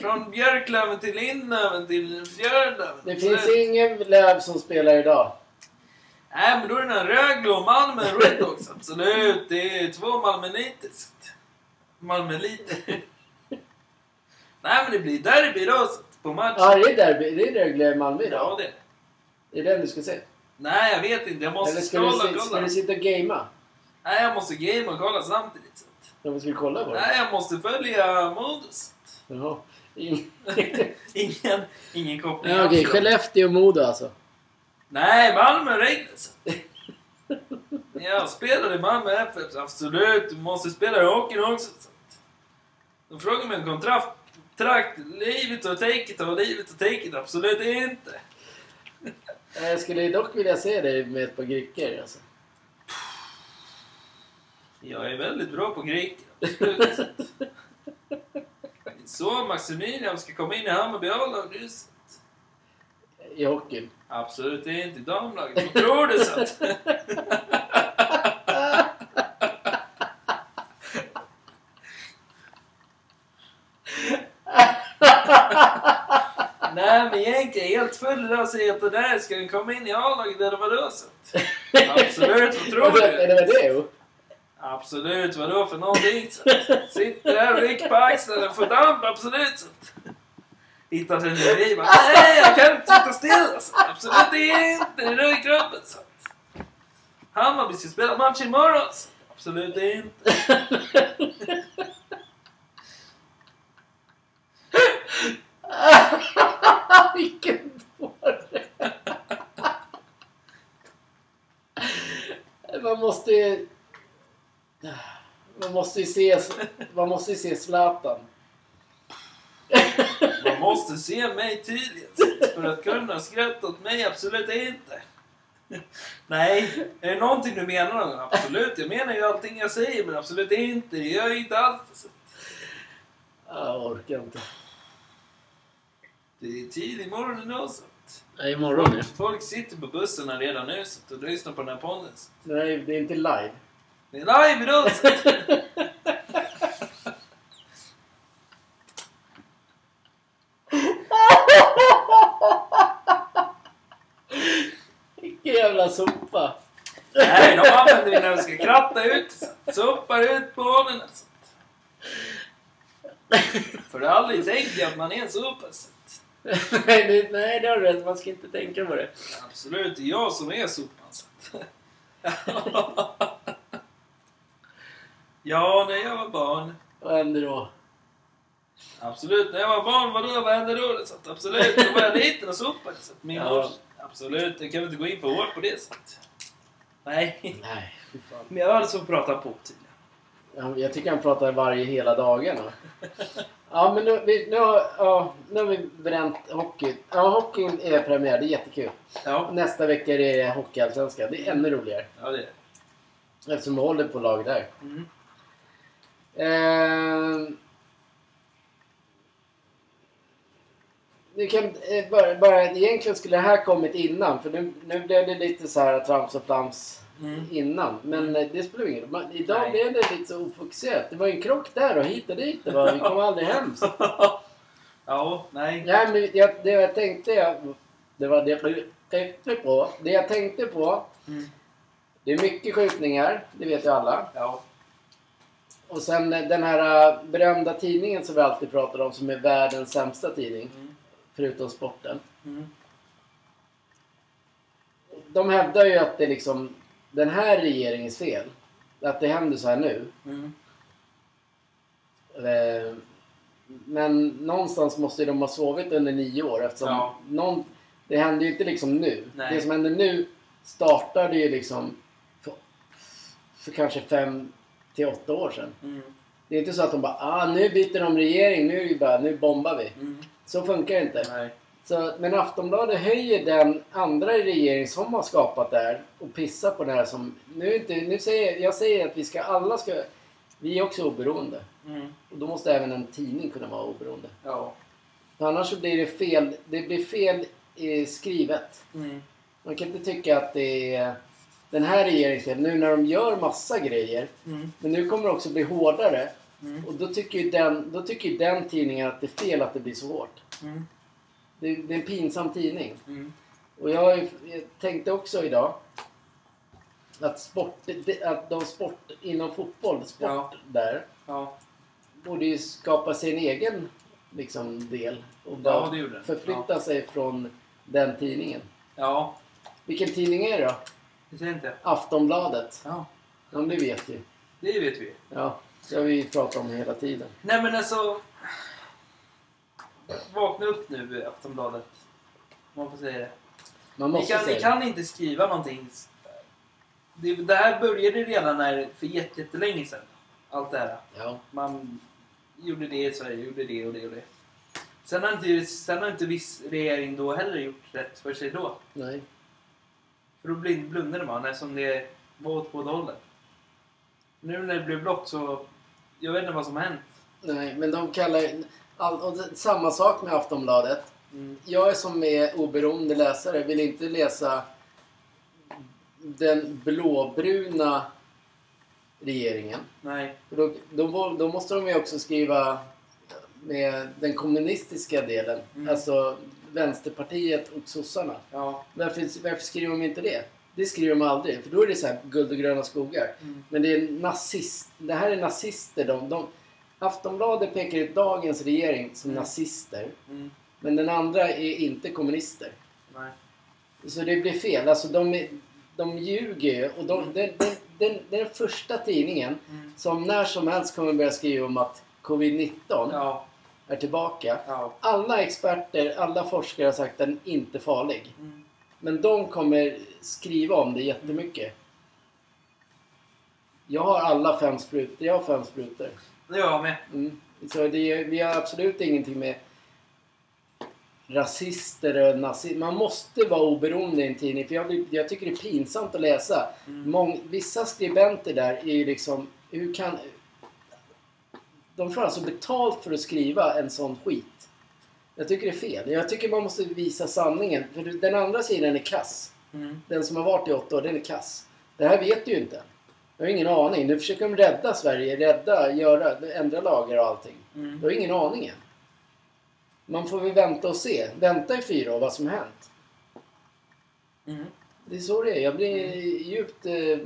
Speaker 1: Från Björklöven till Lindlöven till Björnlöven.
Speaker 2: Det
Speaker 1: Absolut.
Speaker 2: finns ingen Löv som spelar idag.
Speaker 1: Nej, men då är det den Rögle och Malmö Redhawks. Absolut, det är två Malmönitiskt. Malmöliter. Nej, men det blir derby idag på matchen.
Speaker 2: Ja, det är derby. Det är Rögle-Malmö
Speaker 1: Ja,
Speaker 2: idag.
Speaker 1: det.
Speaker 2: Det är den du ska se.
Speaker 1: Nej, jag vet inte. Jag måste
Speaker 2: Eller ska du,
Speaker 1: och
Speaker 2: ska
Speaker 1: kolla.
Speaker 2: du sitta och gamea?
Speaker 1: Nej, jag måste game och kolla samtidigt. Så.
Speaker 2: Om ska du kolla på det?
Speaker 1: Nej, jag måste följa modus.
Speaker 2: Jaha. In-
Speaker 1: Ingen, ingen koppling
Speaker 2: Ja, Okej,
Speaker 1: alls.
Speaker 2: Skellefteå och Modo alltså.
Speaker 1: Nej, Malmö Rangers. Jag spelar i Malmö FF, absolut. Du måste spela i hockeyn också. De frågar mig om kontrakt. Trakt, livet och take it och livet och take it. Absolut inte.
Speaker 2: Jag skulle dock vilja se dig med ett par grickor alltså.
Speaker 1: Jag är väldigt bra på. Absolut. Så Maximilian ska komma in i Hammarby A-lag. just.
Speaker 2: I hockeyn.
Speaker 1: Absolut inte i damlaget. Vad tror du så? är helt full idag och säger att det där ska den komma in i A-laget eller vadå? Absolut, vad tror
Speaker 2: det
Speaker 1: du?
Speaker 2: är det det? jo?
Speaker 1: Absolut, vadå för någonting? Sitter där och rycker på axlarna och får damp, absolut. Att- hittat en ny. Bara, Nej, jag kan inte sitta still. Absolut inte. Det är röjklubben. Så. att Hammarby ska spela match imorgon. Absolut inte.
Speaker 2: Vilken dåre! Man måste ju... Man måste ju se, man måste ju se Zlatan.
Speaker 1: Man måste se mig tydligt för att kunna skratta åt mig. Absolut inte. Nej, är det någonting du menar? Absolut, jag menar ju allting jag säger men absolut inte. Det gör jag inte alls.
Speaker 2: Jag orkar inte.
Speaker 1: Det är tidig morgon idag så.
Speaker 2: Nej, imorgon nu.
Speaker 1: Folk sitter på bussarna redan nu så och lyssnar på den här podden.
Speaker 2: Nej, det är inte live.
Speaker 1: Det är live idag! så.
Speaker 2: Vilken jävla sopa!
Speaker 1: Nej, de använder vi när vi ska kratta ut. Sopar ut på. Alltså. För det har aldrig tänkt att man är en sopa.
Speaker 2: nej, det, nej, det har du rätt. Man ska inte tänka på det.
Speaker 1: Absolut, det är jag som är sopan. Ja, när jag var barn.
Speaker 2: Vad händer då?
Speaker 1: Absolut, när jag var barn, vadå, vad hände då? Så att absolut, då var jag liten och sopade. Så att min
Speaker 2: Ja.
Speaker 1: mors, absolut, jag kan inte gå in på år på det. Så att. Nej,
Speaker 2: Nej,
Speaker 1: men jag hade så pratat på tydligen.
Speaker 2: Ja, Jag tycker han pratar varje hela dagarna. Ja, men nu, vi, nu, har, ja, nu har vi bränt hockey. Ja, hockeyn är premiär. Det är jättekul.
Speaker 1: Ja,
Speaker 2: Nästa vecka är det Hockeyallsvenskan. Det är ännu roligare.
Speaker 1: ja det är det.
Speaker 2: Eftersom vi håller på lag där.
Speaker 1: Mm.
Speaker 2: Eh, du kan, eh, bara, bara, egentligen skulle det här kommit innan. För nu, nu blev det lite så här trams och flams
Speaker 1: Mm.
Speaker 2: innan. Men eh, det spelar ingen roll. Idag
Speaker 1: Nej.
Speaker 2: blev det lite så ofokuserat. Det var ju en krock där och hit och dit. Det var, vi kom aldrig hem. Så.
Speaker 1: ja, nej.
Speaker 2: Nej, men jag, det jag tänkte... Jag, det var det jag tänkte på. Det jag tänkte på.
Speaker 1: Mm.
Speaker 2: Det är mycket skjutningar. Det vet ju alla.
Speaker 1: Ja.
Speaker 2: Och sen eh, den här eh, berömda tidningen som vi alltid pratar om som är världens sämsta tidning.
Speaker 1: Mm.
Speaker 2: Förutom sporten.
Speaker 1: Mm.
Speaker 2: De hävdar ju att det liksom den här regeringens fel. Att det händer så här nu.
Speaker 1: Mm.
Speaker 2: Eh, Men någonstans måste ju de ha sovit under nio år eftersom
Speaker 1: Ja.
Speaker 2: någon, det händer ju inte liksom nu.
Speaker 1: Nej.
Speaker 2: Det som händer nu startade ju liksom för, för kanske fem till åtta år sedan.
Speaker 1: Mm.
Speaker 2: Det är inte så att de bara ah, nu byter de regering, nu, bara, nu bombar vi.
Speaker 1: Mm.
Speaker 2: Så funkar det inte.
Speaker 1: Nej.
Speaker 2: Så, men Aftonbladet höjer den andra regering som har skapat det här och pissar på det här som... Nu, inte, nu säger jag säger att vi ska alla ska... Vi är också oberoende.
Speaker 1: Mm.
Speaker 2: Och då måste även en tidning kunna vara oberoende.
Speaker 1: Ja.
Speaker 2: För annars så blir det fel. Det blir fel eh, skrivet.
Speaker 1: Mm.
Speaker 2: Man kan inte tycka att det är den här regeringens fel. Nu när de gör massa grejer.
Speaker 1: Mm.
Speaker 2: Men nu kommer det också bli hårdare.
Speaker 1: Mm.
Speaker 2: Och då tycker ju den, då tycker ju den tidningen att det är fel att det blir så hårt. Det, det är en pinsam tidning.
Speaker 1: Mm.
Speaker 2: Och jag, jag tänkte också idag att, sport, att de sport inom fotboll, sport
Speaker 1: Ja.
Speaker 2: där,
Speaker 1: Ja.
Speaker 2: borde ju skapa sin egen liksom, del. Och bara
Speaker 1: Ja,
Speaker 2: förflytta sig från den tidningen.
Speaker 1: Ja.
Speaker 2: Vilken tidning är det då?
Speaker 1: Det ser inte.
Speaker 2: Aftonbladet.
Speaker 1: Ja.
Speaker 2: Ja, det vet vi.
Speaker 1: Det vet vi.
Speaker 2: Ja, det har vi pratat om hela tiden.
Speaker 1: Nej men alltså. Vakna upp nu Aftonbladet. Man får säga det.
Speaker 2: Man
Speaker 1: Ni
Speaker 2: måste
Speaker 1: kan,
Speaker 2: säga
Speaker 1: ni kan inte skriva någonting. Det, det här började redan när, för jätte- jättelänge sedan. Allt det här.
Speaker 2: Ja.
Speaker 1: Man gjorde det i Sverige, gjorde det och det och det. Sen har inte, sen har inte viss regering då heller gjort rätt för sig då.
Speaker 2: Nej.
Speaker 1: För då blundade man eftersom det var åt båda hållen. Nu när det blev blått så... Jag vet inte vad som har hänt.
Speaker 2: Nej, men de kallar... All, och det, samma sak med Aftonbladet.
Speaker 1: Mm.
Speaker 2: Jag som är oberoende läsare vill inte läsa den blåbruna regeringen.
Speaker 1: Nej.
Speaker 2: För då, då, då måste de ju också skriva med den kommunistiska delen.
Speaker 1: Mm.
Speaker 2: Alltså Vänsterpartiet och sossarna.
Speaker 1: Ja.
Speaker 2: Varför, varför skriver de inte det? Det skriver de aldrig. För då är det så här guld och gröna skogar.
Speaker 1: Mm.
Speaker 2: Men det är nazist. Det här är nazister. De, de, Aftonbladet pekar ut dagens regering som
Speaker 1: Mm.
Speaker 2: nazister.
Speaker 1: Mm.
Speaker 2: Men den andra är inte kommunister.
Speaker 1: Nej.
Speaker 2: Så det blir fel. Alltså de, är- de ljuger ju. Och de, den, den, den, den första tidningen
Speaker 1: Mm.
Speaker 2: som när som helst kommer börja skriva om att covid-19
Speaker 1: Ja.
Speaker 2: är tillbaka.
Speaker 1: Ja.
Speaker 2: Alla experter, alla forskare har sagt att den är inte farlig.
Speaker 1: Mm.
Speaker 2: Men de kommer skriva om det jättemycket. Jag har alla fem sprutor. Jag har fem sprutor.
Speaker 1: Det gör jag med.
Speaker 2: Mm. Så det, vi har absolut ingenting med rasister och nazister. Man måste vara oberoende i en tidning. För jag, jag tycker det är pinsamt att läsa.
Speaker 1: Mm.
Speaker 2: Mång, vissa skribenter där är ju liksom... Hur kan... De får alltså betalt för att skriva en sån skit. Jag tycker det är fel. Jag tycker man måste visa sanningen. För den andra sidan är kass.
Speaker 1: Mm.
Speaker 2: Den som har varit i åtta år, den är kass. Det här vet du ju inte. Jag har ingen aning. Nu försöker de rädda Sverige, rädda, göra, ändra lagar och allting.
Speaker 1: Mm.
Speaker 2: Jag har ingen aning än. Man får väl vänta och se. Vänta i fyra år vad som hänt.
Speaker 1: Mm.
Speaker 2: Det är så det är. Jag blir djupt eh,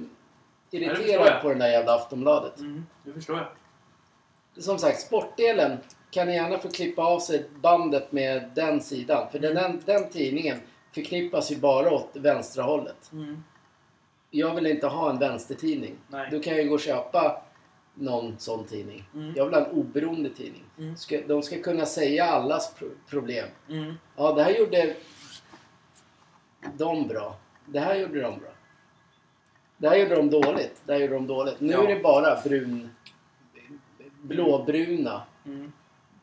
Speaker 2: irriterad
Speaker 1: jag.
Speaker 2: på den där jävla Aftonbladet.
Speaker 1: Mm. Det förstår jag.
Speaker 2: Som sagt, sportdelen kan ni gärna få klippa av sig bandet med den sidan. För den, den, den tidningen förknippas ju bara åt vänstra hållet.
Speaker 1: Mm.
Speaker 2: Jag vill inte ha en vänstertidning.
Speaker 1: Nej.
Speaker 2: Då kan jag ju gå och köpa någon sån tidning.
Speaker 1: Mm.
Speaker 2: Jag vill ha en oberoende tidning.
Speaker 1: Mm.
Speaker 2: Ska, de ska kunna säga allas pro- problem.
Speaker 1: Mm.
Speaker 2: Ja, det här gjorde de bra. Det här gjorde de bra. Det här gjorde de dåligt. Det här gjorde de dåligt. Nu
Speaker 1: Ja.
Speaker 2: är det bara brun... Blåbruna.
Speaker 1: Mm.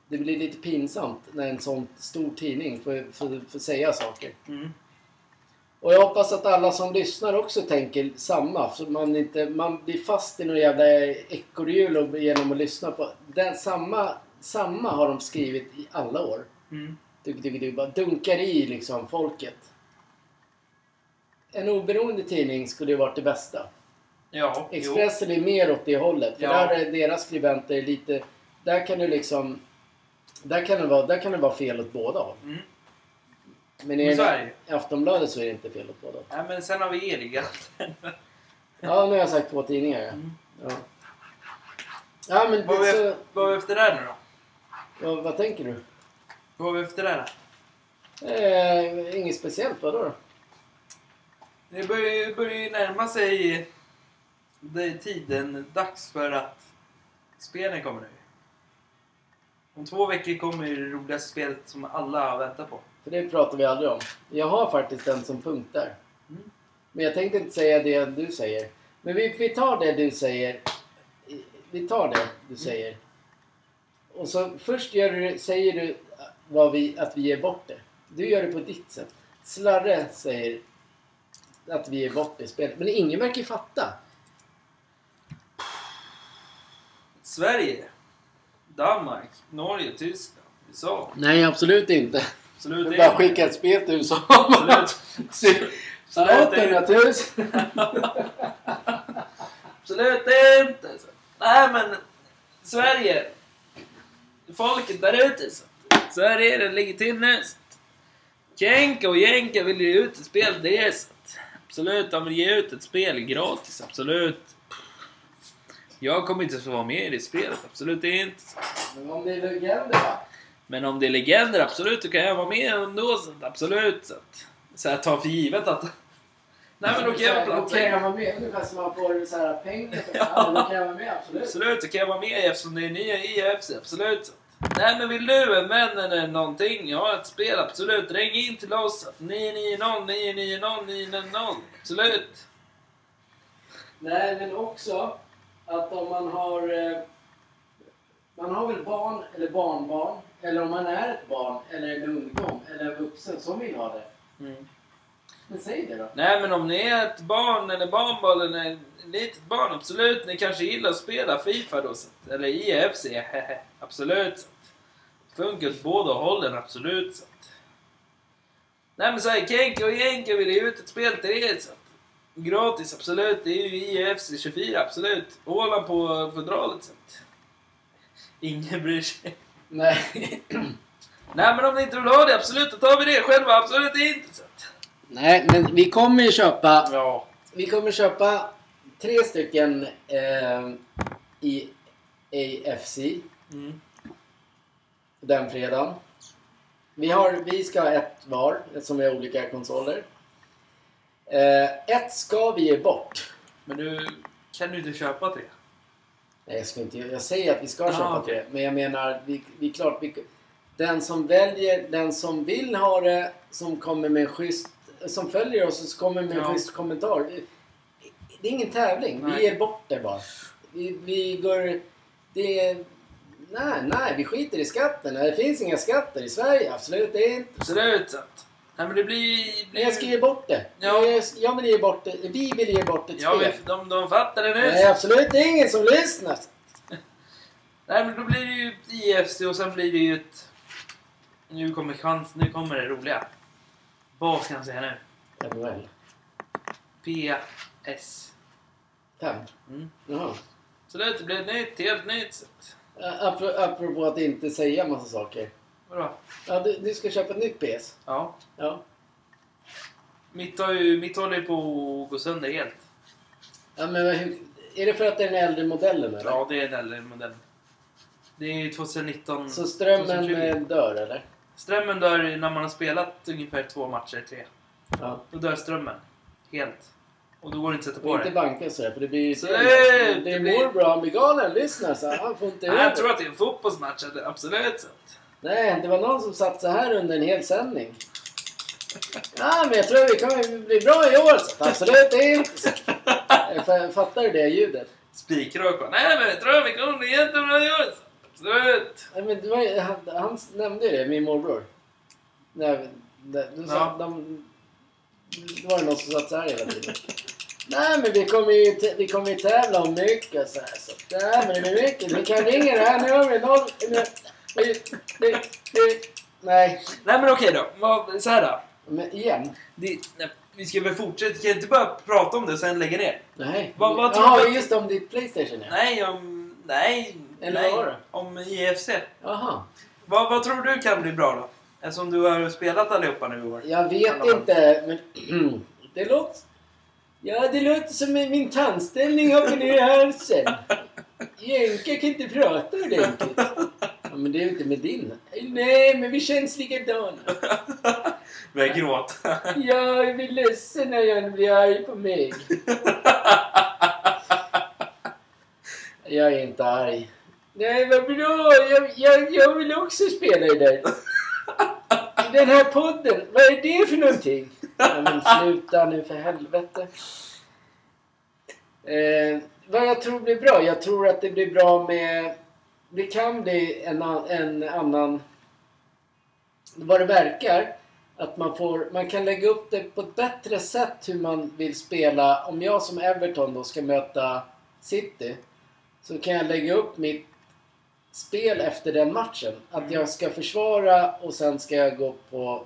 Speaker 2: Det blir lite pinsamt när en sån stor tidning får, får, får säga saker. Och jag hoppas att alla som lyssnar också tänker samma. Så man inte man blir fast i någon jävla ekorrhjul genom att lyssna på... Den, samma, samma har de skrivit i alla år.
Speaker 1: Mm.
Speaker 2: Du, du, du bara dunkar i liksom folket. En oberoende tidning skulle ju varit det bästa.
Speaker 1: Ja, jo.
Speaker 2: Expressen är mer åt det hållet. För
Speaker 1: Ja.
Speaker 2: där är deras skribenter lite... Där kan du liksom... Där kan det vara, där kan det vara fel åt båda håll.
Speaker 1: Mm.
Speaker 2: Men i
Speaker 1: Men så är det.
Speaker 2: i Aftonbladet så är det inte fel åt båda.
Speaker 1: Nej, men sen har vi Elgiganten.
Speaker 2: Ja, nu har jag sagt två tidningar. ja.
Speaker 1: Mm.
Speaker 2: Ja, ja men
Speaker 1: Vad vi,
Speaker 2: så,
Speaker 1: vad har vi efter där nu då?
Speaker 2: vad, vad tänker du?
Speaker 1: Vad har vi efter där?
Speaker 2: Eh, inget speciellt, vadå då?
Speaker 1: Det börjar, ju- börjar ju närma sig det är tiden dags för att spelen kommer nu. Om två veckor kommer det roligaste spelet som alla har väntat på.
Speaker 2: För det pratar vi aldrig om. Jag har faktiskt en som punkt där.
Speaker 1: Mm.
Speaker 2: Men jag tänkte inte säga det du säger. Men vi, vi tar det du säger. Vi tar det du säger. Och så först du, säger du vad vi, att vi ger bort det. Du gör det på ditt sätt. Slarre säger att vi ger bort det i spelet. Men ingen verkar fatta.
Speaker 1: Sverige, Danmark, Norge, Tyskland, USA.
Speaker 2: Nej, absolut inte.
Speaker 1: Absolut
Speaker 2: Du bara skicka ett spel till USA.
Speaker 1: Absolut.
Speaker 2: 800 000.
Speaker 1: Absolut inte. Nej men, Sverige. Folket där ute. Så. är det, ligger till nu. Kenka och Jenka vill ge ut ett spel det är så. att- Absolut, de vill ge ut ett spel gratis. Absolut. Jag kommer inte få vara med i det spelet. Absolut inte.
Speaker 2: Men om det är legender va?
Speaker 1: Men om det är legender, absolut, då kan jag vara med ändå. Så absolut. Så att, så jag tar för givet att... Nej men då jag vara
Speaker 2: Då
Speaker 1: plats.
Speaker 2: kan jag vara med. Ungefär som man får så här pengar
Speaker 1: Ja.
Speaker 2: ja. Då kan jag vara med, absolut.
Speaker 1: Absolut, så kan jag vara med eftersom det är nya IFC. Absolut. Nej men vill du en vän eller någonting, ja ett spel, absolut. Ring in till oss. 990 990 990. Absolut.
Speaker 2: Nej, men också att om man har... eh, Man har väl barn eller barnbarn. Eller om man är ett barn eller en ungdom eller en vuxen som vill ha det.
Speaker 1: Mm.
Speaker 2: Men säg det då.
Speaker 1: Nej men om ni är ett barn eller barnbarn eller ett litet barn, absolut. Ni kanske gillar att spela Fifa då. Eller IFC, absolut. Funkar åt båda hållen, absolut. Nej men såhär, Kenke och Jenke vill ge ut ett spel till er. Så, gratis, absolut. Det är ju IFC 24, absolut. Åland på fodralet. Så, ingen bryr sig.
Speaker 2: Nej.
Speaker 1: Nej men om ni inte vill ha det, absolut, då tar vi det själva. Absolut inte. Så.
Speaker 2: Nej, men vi kommer ju köpa...
Speaker 1: Ja.
Speaker 2: Vi kommer köpa tre stycken eh, i AFC
Speaker 1: Mm.
Speaker 2: den fredagen. Vi, har, vi ska ha ett var, som vi har olika konsoler. Eh, ett ska vi ge bort.
Speaker 1: Men du kan du inte köpa tre?
Speaker 2: Nej, jag, ska inte, jag säger att vi ska
Speaker 1: Ah,
Speaker 2: köpa
Speaker 1: okej.
Speaker 2: tre. Men jag menar, vi, vi klart, vi, den som väljer, den som vill ha det, som kommer med en schysst, som följer oss och som kommer med en
Speaker 1: Ja.
Speaker 2: schysst kommentar. Det är ingen tävling.
Speaker 1: Nej.
Speaker 2: Vi ger bort det bara. Vi, vi går... Det är... Nej, nej, vi skiter i skatten. Det finns inga skatter i Sverige. Absolut det inte.
Speaker 1: Absolut sant. Nej men det blir... Blir
Speaker 2: jag ska ge bort det.
Speaker 1: Ja.
Speaker 2: Jag, jag vill ge bort det. Vi vill ge bort ett
Speaker 1: Ja,
Speaker 2: spel.
Speaker 1: de, de fattar det nu.
Speaker 2: Nej, absolut ingen som lyssnar.
Speaker 1: Nej men då blir det ju IFC och sen blir det ju ett... Nu kommer chans, nu kommer det roliga. Vad ska jag säga nu?
Speaker 2: NHL.
Speaker 1: PS.
Speaker 2: Fem.
Speaker 1: Mm.
Speaker 2: Jaha.
Speaker 1: Så det blir ett nytt, helt nytt sätt.
Speaker 2: Apropå att inte säga massa saker.
Speaker 1: Vadå?
Speaker 2: Ja, du, du ska köpa ett nytt PS.
Speaker 1: Ja.
Speaker 2: Ja.
Speaker 1: Mitt, har ju, mitt håller ju på att gå sönder helt.
Speaker 2: ja men vad- hur, är det för att det är den äldre modellen eller?
Speaker 1: Ja, det är en äldre modell. Det är ju 2019.
Speaker 2: Så strömmen
Speaker 1: 2020.
Speaker 2: eh, dör eller?
Speaker 1: Strömmen dör när man har spelat ungefär två matcher, tre.
Speaker 2: Ja.
Speaker 1: Då dör strömmen. Helt. Och då går det inte att sätta
Speaker 2: Och
Speaker 1: på
Speaker 2: inte
Speaker 1: det.
Speaker 2: banka sådär för det blir ju...
Speaker 1: Så
Speaker 2: Det,
Speaker 1: det-
Speaker 2: det är
Speaker 1: det blir-
Speaker 2: morbror, han blir galen. Lyssna så han får inte
Speaker 1: Nej,
Speaker 2: över.
Speaker 1: jag tror att det är en fotbollsmatch, absolut. sant.
Speaker 2: Nej, det var någon som satt så här under en hel sändning. Ja, men jag tror vi kommer bli bra i år. Så absolut, inte Fattar du det ljudet?
Speaker 1: Spikrak Nej men jag tror vi kommer bli jättebra i år. Absolut.
Speaker 2: Nej, men var, han, han nämnde ju det, min morbror. Nej, det, sa,
Speaker 1: Ja.
Speaker 2: de, det var det någon som satt så här hela tiden. Nej men vi kommer ju, vi kommer ju tävla om mycket så här. Så, nej men det blir mycket. Vi kan ringa det här numret. Nej,
Speaker 1: Nej men okej då. Vad- Så här då.
Speaker 2: men igen.
Speaker 1: Det, nej, vi ska väl fortsätta. Kan jag inte bara prata om det och sen lägga ner?
Speaker 2: Nej.
Speaker 1: Vad- vad tror
Speaker 2: Jaha,
Speaker 1: du
Speaker 2: just om ditt Playstation ja.
Speaker 1: Nej, om... Nej.
Speaker 2: Eller
Speaker 1: nej.
Speaker 2: vad var det?
Speaker 1: Om IFC.
Speaker 2: Jaha.
Speaker 1: Vad, vad tror du kan bli bra då? Eftersom du har spelat allihopa nu i år.
Speaker 2: Jag vet
Speaker 1: Alla
Speaker 2: inte, men det låter... Ja, det låter som min tandställning hoppar ner i halsen. Jänka kan inte prata ordentligt. Ja, men det är inte med din. Nej, men vi känns likadana.
Speaker 1: Börjar gråta.
Speaker 2: Jag blir ledsen när jag blir arg på mig. Jag är inte arg. Nej, vad bra! Jag, jag, jag vill också spela i den. I den här podden. Vad är det för någonting? Ja, men sluta nu för helvete. Eh, vad jag tror blir bra? Jag tror att det blir bra med... Det kan bli en, en annan... Vad det verkar. Att man, får, man kan lägga upp det på ett bättre sätt hur man vill spela. Om jag som Everton då ska möta City. Så kan jag lägga upp mitt spel efter den matchen. Att jag ska försvara och sen ska jag gå på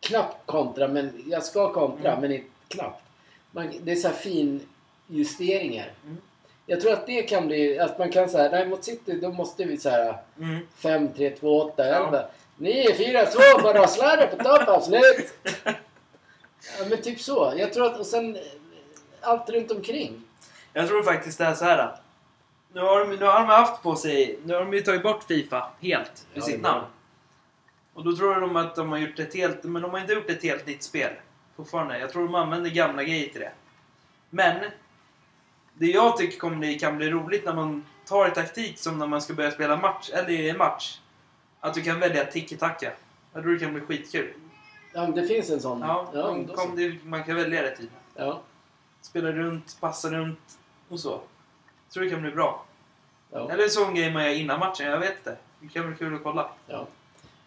Speaker 2: knappt kontra, men jag ska kontra,
Speaker 1: Mm.
Speaker 2: men inte knappt. Man, det är så här fin justeringar.
Speaker 1: Mm.
Speaker 2: Jag tror att det kan bli, att man kan säga, nej mot City då måste vi så här
Speaker 1: Mm.
Speaker 2: 5, 3, 2, 8,
Speaker 1: Ja.
Speaker 2: 11, 9, 4, 2, bara sladda på topp, absolut! Ja men typ så. Jag tror att, och sen eh, allt runt omkring.
Speaker 1: Jag tror faktiskt det är så här. Nu har, de, nu har de haft på sig... Nu har de ju tagit bort Fifa helt ur
Speaker 2: Ja,
Speaker 1: sitt namn. Och då tror de att de har gjort ett helt... Men de har inte gjort ett helt nytt spel. Fortfarande. Jag tror de använder gamla grejer till det. Men... Det jag tycker kommer bli, kan bli roligt när man tar taktik som när man ska börja spela match, eller i en match. Att du kan välja tiki-taka. Jag tror det kan bli skitkul.
Speaker 2: Ja det finns en sån.
Speaker 1: Ja,
Speaker 2: ja,
Speaker 1: kom,
Speaker 2: så.
Speaker 1: det, man kan välja det typ.
Speaker 2: ja,
Speaker 1: Spela runt, passa runt och så. Jag tror det kan bli bra.
Speaker 2: ja.
Speaker 1: Eller en sån grej man gör innan matchen, jag vet inte. Det kan bli kul att kolla.
Speaker 2: Ja.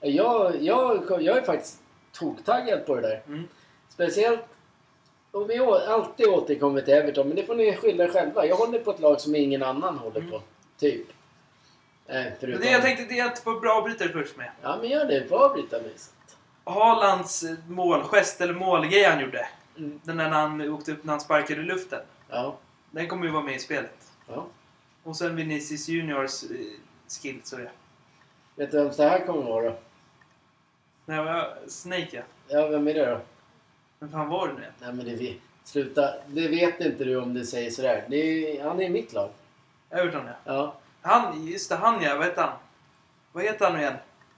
Speaker 2: Jag, jag, jag är faktiskt toktaggad på det där.
Speaker 1: Mm.
Speaker 2: Speciellt... Och vi å- alltid återkommer till Everton, men det får ni skylla er själva. Jag håller på ett lag som ingen annan håller på. Typ. Eh,
Speaker 1: Men
Speaker 2: förutom...
Speaker 1: det jag tänkte det är att få bra avbrytare först med.
Speaker 2: Ja, men gör det. Få avbryta Lisa.
Speaker 1: Haalands målgest, eller målgrej han gjorde.
Speaker 2: Mm.
Speaker 1: Den där när han åkte upp när han sparkade i luften.
Speaker 2: Ja.
Speaker 1: Den kommer ju vara med i spelet.
Speaker 2: ja.
Speaker 1: Och sen Vinicius Juniors eh, skills och det.
Speaker 2: Vet du vem det här kommer vara?
Speaker 1: Nej, vad- Snake ja.
Speaker 2: Ja, vem är det då?
Speaker 1: Men fan var det nu?
Speaker 2: Nej, men det vet... Sluta. Det vet inte du om du säger sådär. Det är, han är i mitt lag.
Speaker 1: Everton ja.
Speaker 2: Ja.
Speaker 1: Han, just det, han ja. Vad heter han? Vad heter han nu igen?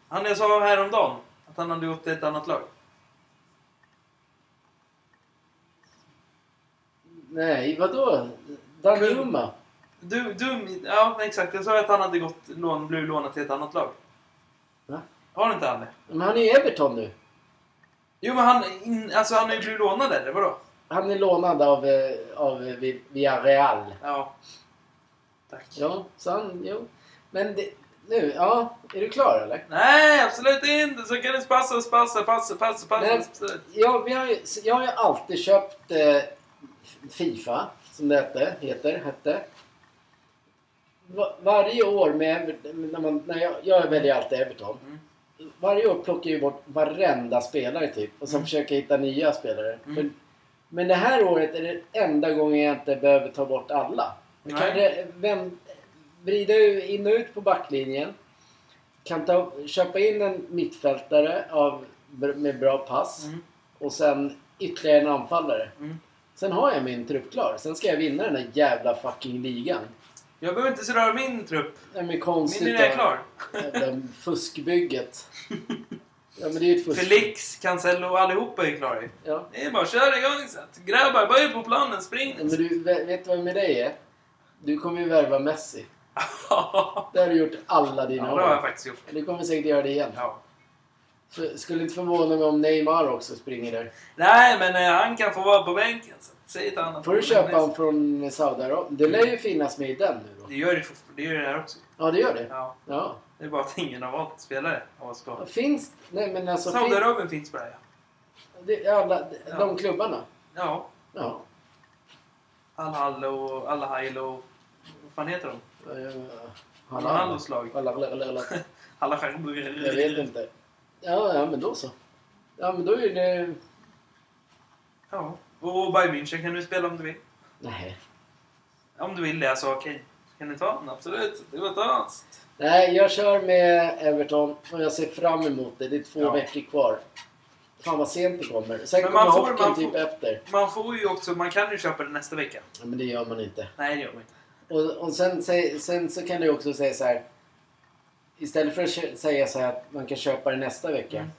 Speaker 1: Han jag sa häromdagen. Att han hade gått till ett annat lag?
Speaker 2: Nej, vadå? Danjuma?
Speaker 1: Du, du, ja exakt. Jag sa att han hade gått, lån, blivit lånad till ett annat lag.
Speaker 2: Va?
Speaker 1: Har inte han det?
Speaker 2: Men han är i Everton nu.
Speaker 1: Jo men han, in, alltså han har ju lånad eller vadå?
Speaker 2: Han är lånad av, eh, av eh, Vi- Villarreal.
Speaker 1: Ja. Tack.
Speaker 2: Ja, så han... Jo. Men det, nu, ja. Är du klar eller?
Speaker 1: Nej, absolut inte! Så kan det passa, passa, passa, passa, passa.
Speaker 2: Men-. Ja, vi har ju, jag har ju alltid köpt eh, Fifa, som det hette, heter, hette. Va, varje år med när man, när jag, jag väljer alltid Everton.
Speaker 1: Mm.
Speaker 2: Varje år plockar ju bort varenda spelare typ och sen
Speaker 1: Mm.
Speaker 2: försöker hitta nya spelare.
Speaker 1: Mm.
Speaker 2: För, men det här året är det enda gången jag inte behöver ta bort alla. Jag kan re- vänd, vrida in och ut på backlinjen. Kan ta, köpa in en mittfältare av, med bra pass.
Speaker 1: Mm.
Speaker 2: Och sen ytterligare en anfallare.
Speaker 1: Mm.
Speaker 2: Sen har jag min trupp klar. Sen ska jag vinna den där jävla fucking ligan.
Speaker 1: Jag behöver inte röra min trupp.
Speaker 2: Nej men konstigt.
Speaker 1: Min är
Speaker 2: då.
Speaker 1: klar.
Speaker 2: Jävla fuskbygget. Ja men det är ett fusk.
Speaker 1: Felix, Cancelo, allihopa är klara.
Speaker 2: Ja.
Speaker 1: Det är bara att köra igång att Grabbar, börja på planen, spring!
Speaker 2: Men du, vet du vad med dig är? Du kommer ju värva Messi. Det har du gjort alla
Speaker 1: ja,
Speaker 2: dina
Speaker 1: det har jag
Speaker 2: år.
Speaker 1: faktiskt gjort.
Speaker 2: Du kommer säkert göra det igen.
Speaker 1: Ja.
Speaker 2: För, skulle inte förvåna mig om Neymar också springer där.
Speaker 1: Nej, men eh, han kan få vara på bänken. Så säg ett annat.
Speaker 2: Får du köpa honom från Saudiarabien? Det lär ju finnas med i den nu då.
Speaker 1: Det gör det, för- det gör det här också.
Speaker 2: Ja det gör det.
Speaker 1: Ja.
Speaker 2: Ja.
Speaker 1: Det är bara att ingen har valt spelare av oss kvar.
Speaker 2: Finns... Nej men alltså...
Speaker 1: Saudiarabien finns bara ja.
Speaker 2: det, alla,
Speaker 1: Ja.
Speaker 2: De klubbarna?
Speaker 1: Ja.
Speaker 2: Ja.
Speaker 1: Al-Hall och Al-Hail och... Vad fan heter de? Ronaldos lag.
Speaker 2: Alla, alla, alla, alla.
Speaker 1: Alla
Speaker 2: Jag vet inte. Ja, ja men då så. Ja men då är det...
Speaker 1: Ja. Och Bayern München kan du spela om du vill.
Speaker 2: Nej.
Speaker 1: Om du vill det, alltså okej. Kan du ta den? Absolut. Det var dans.
Speaker 2: Nej, jag kör med Everton och jag ser fram emot det. Det är två
Speaker 1: Ja.
Speaker 2: veckor kvar. Fan vad sent det kommer. Sen
Speaker 1: Men
Speaker 2: kommer
Speaker 1: man får-
Speaker 2: hockeyn
Speaker 1: man
Speaker 2: typ
Speaker 1: får-
Speaker 2: efter.
Speaker 1: Man får ju också... Man kan ju köpa den nästa vecka.
Speaker 2: Ja, men det gör man inte.
Speaker 1: Nej, det gör man inte.
Speaker 2: Och, och sen, sen så kan du också säga så här. Istället för att säga så här att man kan köpa det nästa vecka.
Speaker 1: Mm.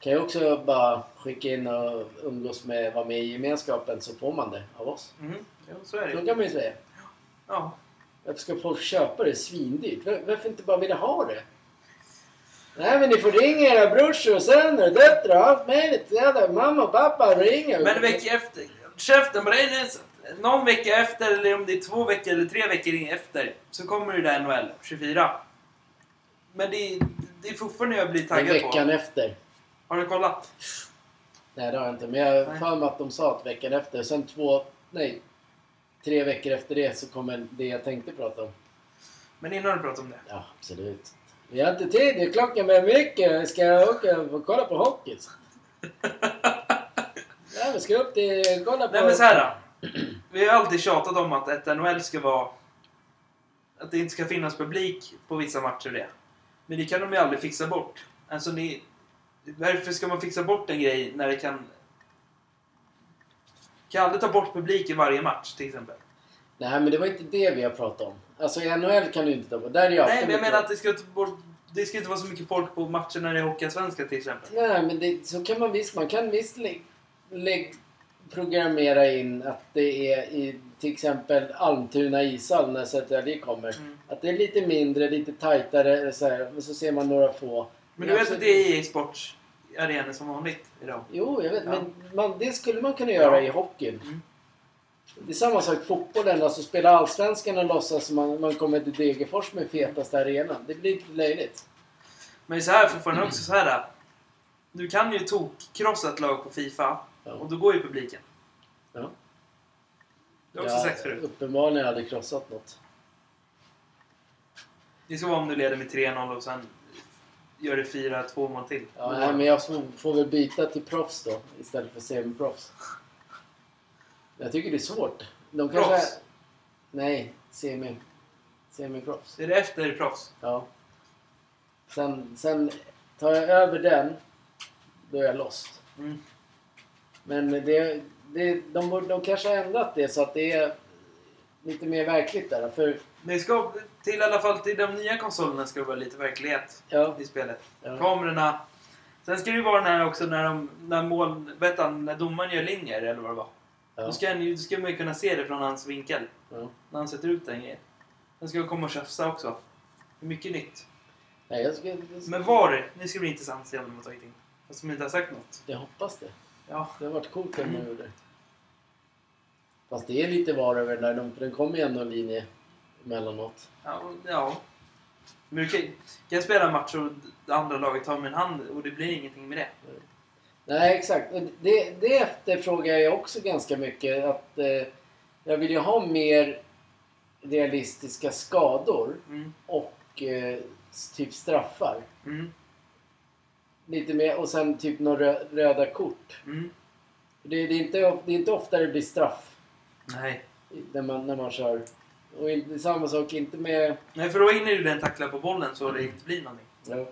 Speaker 2: Kan jag också bara skicka in och umgås med, vara med i gemenskapen så får man det av oss.
Speaker 1: Mm. Jo, så är
Speaker 2: Så
Speaker 1: det.
Speaker 2: kan man ju säga.
Speaker 1: Ja.
Speaker 2: Varför ska folk köpa det? Svindyrt. Var- Varför inte bara vilja ha det? Nej men ni får ringa era brorsor och söner, döttrar och allt möjligt. Jävla mamma och pappa ringer.
Speaker 1: Men vecka efter... Käften på dig nu! så- Någon vecka efter, eller om det är två veckor eller tre veckor efter, så kommer ju det NHL 24. Men det det är fortfarande jag blir taggad
Speaker 2: veckan
Speaker 1: på.
Speaker 2: efter.
Speaker 1: Har du kollat?
Speaker 2: Nej det har jag inte. Men jag har
Speaker 1: Nej.
Speaker 2: för mig att de sa att veckan efter. Sen två, nej. Tre veckor efter det så kommer det jag tänkte prata om.
Speaker 1: Men innan du pratar om det.
Speaker 2: Ja, absolut. Vi har inte tid. Klockan blir mycket. Vi ska åka och kolla på hockey. Ja, vi ska upp till... Kolla på...
Speaker 1: Nej men så här då. Vi har alltid tjatat om att ett NHL ska vara... Att det inte ska finnas publik på vissa matcher det. Men det kan de ju aldrig fixa bort. Alltså ni... Varför ska man fixa bort en grej när det kan... Kan aldrig ta bort publik i varje match till exempel.
Speaker 2: Nej, men det var inte det vi har pratat om. Alltså i NHL kan du inte ta bort. Där är alltid
Speaker 1: Nej men jag menar att det ska, bort, det ska inte vara så mycket folk på matcher när det är Hockeyallsvenskan till exempel.
Speaker 2: Nej, men det, så kan man visst. Man kan visst lä, lä, programmera in att det är i till exempel Almtuna ishall när Södertälje kommer.
Speaker 1: Mm.
Speaker 2: Att det är lite mindre, lite tajtare så här, men så ser man några få.
Speaker 1: Men du vet att det är EA Sports arena som vanligt idag?
Speaker 2: Jo, jag vet.
Speaker 1: Ja.
Speaker 2: Men man, det skulle man kunna göra i hockeyn.
Speaker 1: Mm.
Speaker 2: Det är samma sak i fotbollen. Alltså spela Allsvenskan och låtsas som man, man kommer till Degerfors med fetaste arenan. Det blir lite löjligt.
Speaker 1: Men så här fortfarande också så här. Du kan ju tokkrossa ett lag på Fifa
Speaker 2: Ja.
Speaker 1: och då går ju publiken.
Speaker 2: Ja.
Speaker 1: Det har jag också sagt förut.
Speaker 2: Uppenbarligen har jag krossat något.
Speaker 1: Det ska vara om du leder med 3-0 och sen gör det 4-2 mål till.
Speaker 2: Ja, nej, men jag får, får väl byta till proffs då istället för semiproffs. Jag tycker det är svårt. De kanske...
Speaker 1: Proffs?
Speaker 2: Nej, semi. Semiproffs.
Speaker 1: Är det efter proffs?
Speaker 2: Ja. Sen, sen tar jag över den, då är jag lost.
Speaker 1: Mm.
Speaker 2: Men det, det, de, de kanske har ändrat det så att det är lite mer verkligt där. För,
Speaker 1: det ska, till i alla fall till de nya konsolerna ska det vara lite verklighet
Speaker 2: ja,
Speaker 1: i spelet.
Speaker 2: ja.
Speaker 1: Kamerorna. Sen ska det ju vara den här också när, de, när, mål, vet han, när domaren gör linjer eller vad det var.
Speaker 2: Ja.
Speaker 1: Då, ska, då ska man ju kunna se det från hans vinkel.
Speaker 2: Ja.
Speaker 1: När han sätter ut den grejen. Sen ska jag komma och tjafsa också. Det är mycket nytt.
Speaker 2: Nej, jag, ska, jag, ska,
Speaker 1: Men VAR, det ska bli intressant att se om de har tagit in. Fast de inte har sagt något.
Speaker 2: jag hoppas det.
Speaker 1: Ja,
Speaker 2: Det har varit coolt om de
Speaker 1: Mm.
Speaker 2: gjorde det. Fast det är lite var över den där, de- den kommer ju ändå en linje emellanåt.
Speaker 1: ja. ja. Men du kan, kan spela en match och det andra laget tar en hand och det blir ingenting med det.
Speaker 2: Nej, exakt. Det, det efterfrågar jag också ganska mycket. Att eh, Jag vill ju ha mer realistiska skador
Speaker 1: Mm.
Speaker 2: och eh, typ straffar.
Speaker 1: Mm.
Speaker 2: Lite mer, och sen typ några rö- röda kort.
Speaker 1: Mm.
Speaker 2: Det, det, är inte, det är inte ofta det blir straff
Speaker 1: Nej.
Speaker 2: när man, när man kör. Och inte, samma sak, inte med...
Speaker 1: Nej, för då hinner ju den tackla på bollen så det inte blir någonting.
Speaker 2: Ja.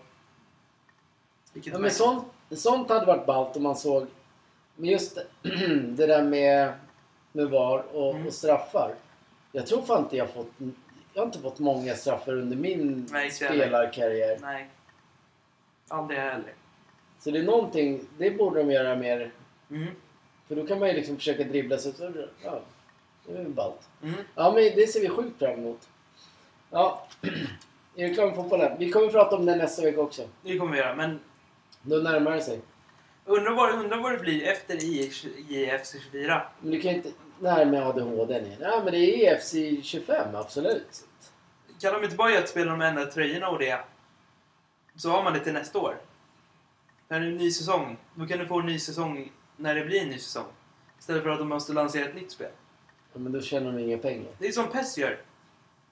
Speaker 1: Vilket
Speaker 2: Ja, men sånt, sånt hade varit ballt om man såg... Men just det där med, med VAR och,
Speaker 1: Mm.
Speaker 2: och straffar. Jag tror fan inte jag fått... Jag har inte fått många straffar under min
Speaker 1: Nej,
Speaker 2: spelarkarriär.
Speaker 1: Nej. Aldrig heller.
Speaker 2: Så det är någonting... Det borde de göra mer.
Speaker 1: Mm.
Speaker 2: För då kan man ju liksom försöka dribbla sig. Ja, det är ballt.
Speaker 1: Mm.
Speaker 2: Ja, men det ser vi sjukt fram emot. Ja. Är du klar med fotbollen? Vi kommer prata om det nästa vecka också.
Speaker 1: Det kommer vi göra. Men
Speaker 2: Då närmar det sig.
Speaker 1: undrar vad, undrar vad det blir efter IFC 24.
Speaker 2: Men du kan ju inte... Nej, med ADHD. Nej, men det är EFC 25, absolut.
Speaker 1: Kan de inte bara göra ett spel om de ändrar tröjorna och det? Så har man det till nästa år. När det är en ny säsong. Då kan du få en ny säsong när det blir en ny säsong. Istället för att de måste lansera ett nytt spel.
Speaker 2: Ja, men då tjänar de inga pengar.
Speaker 1: Det är som PES gör.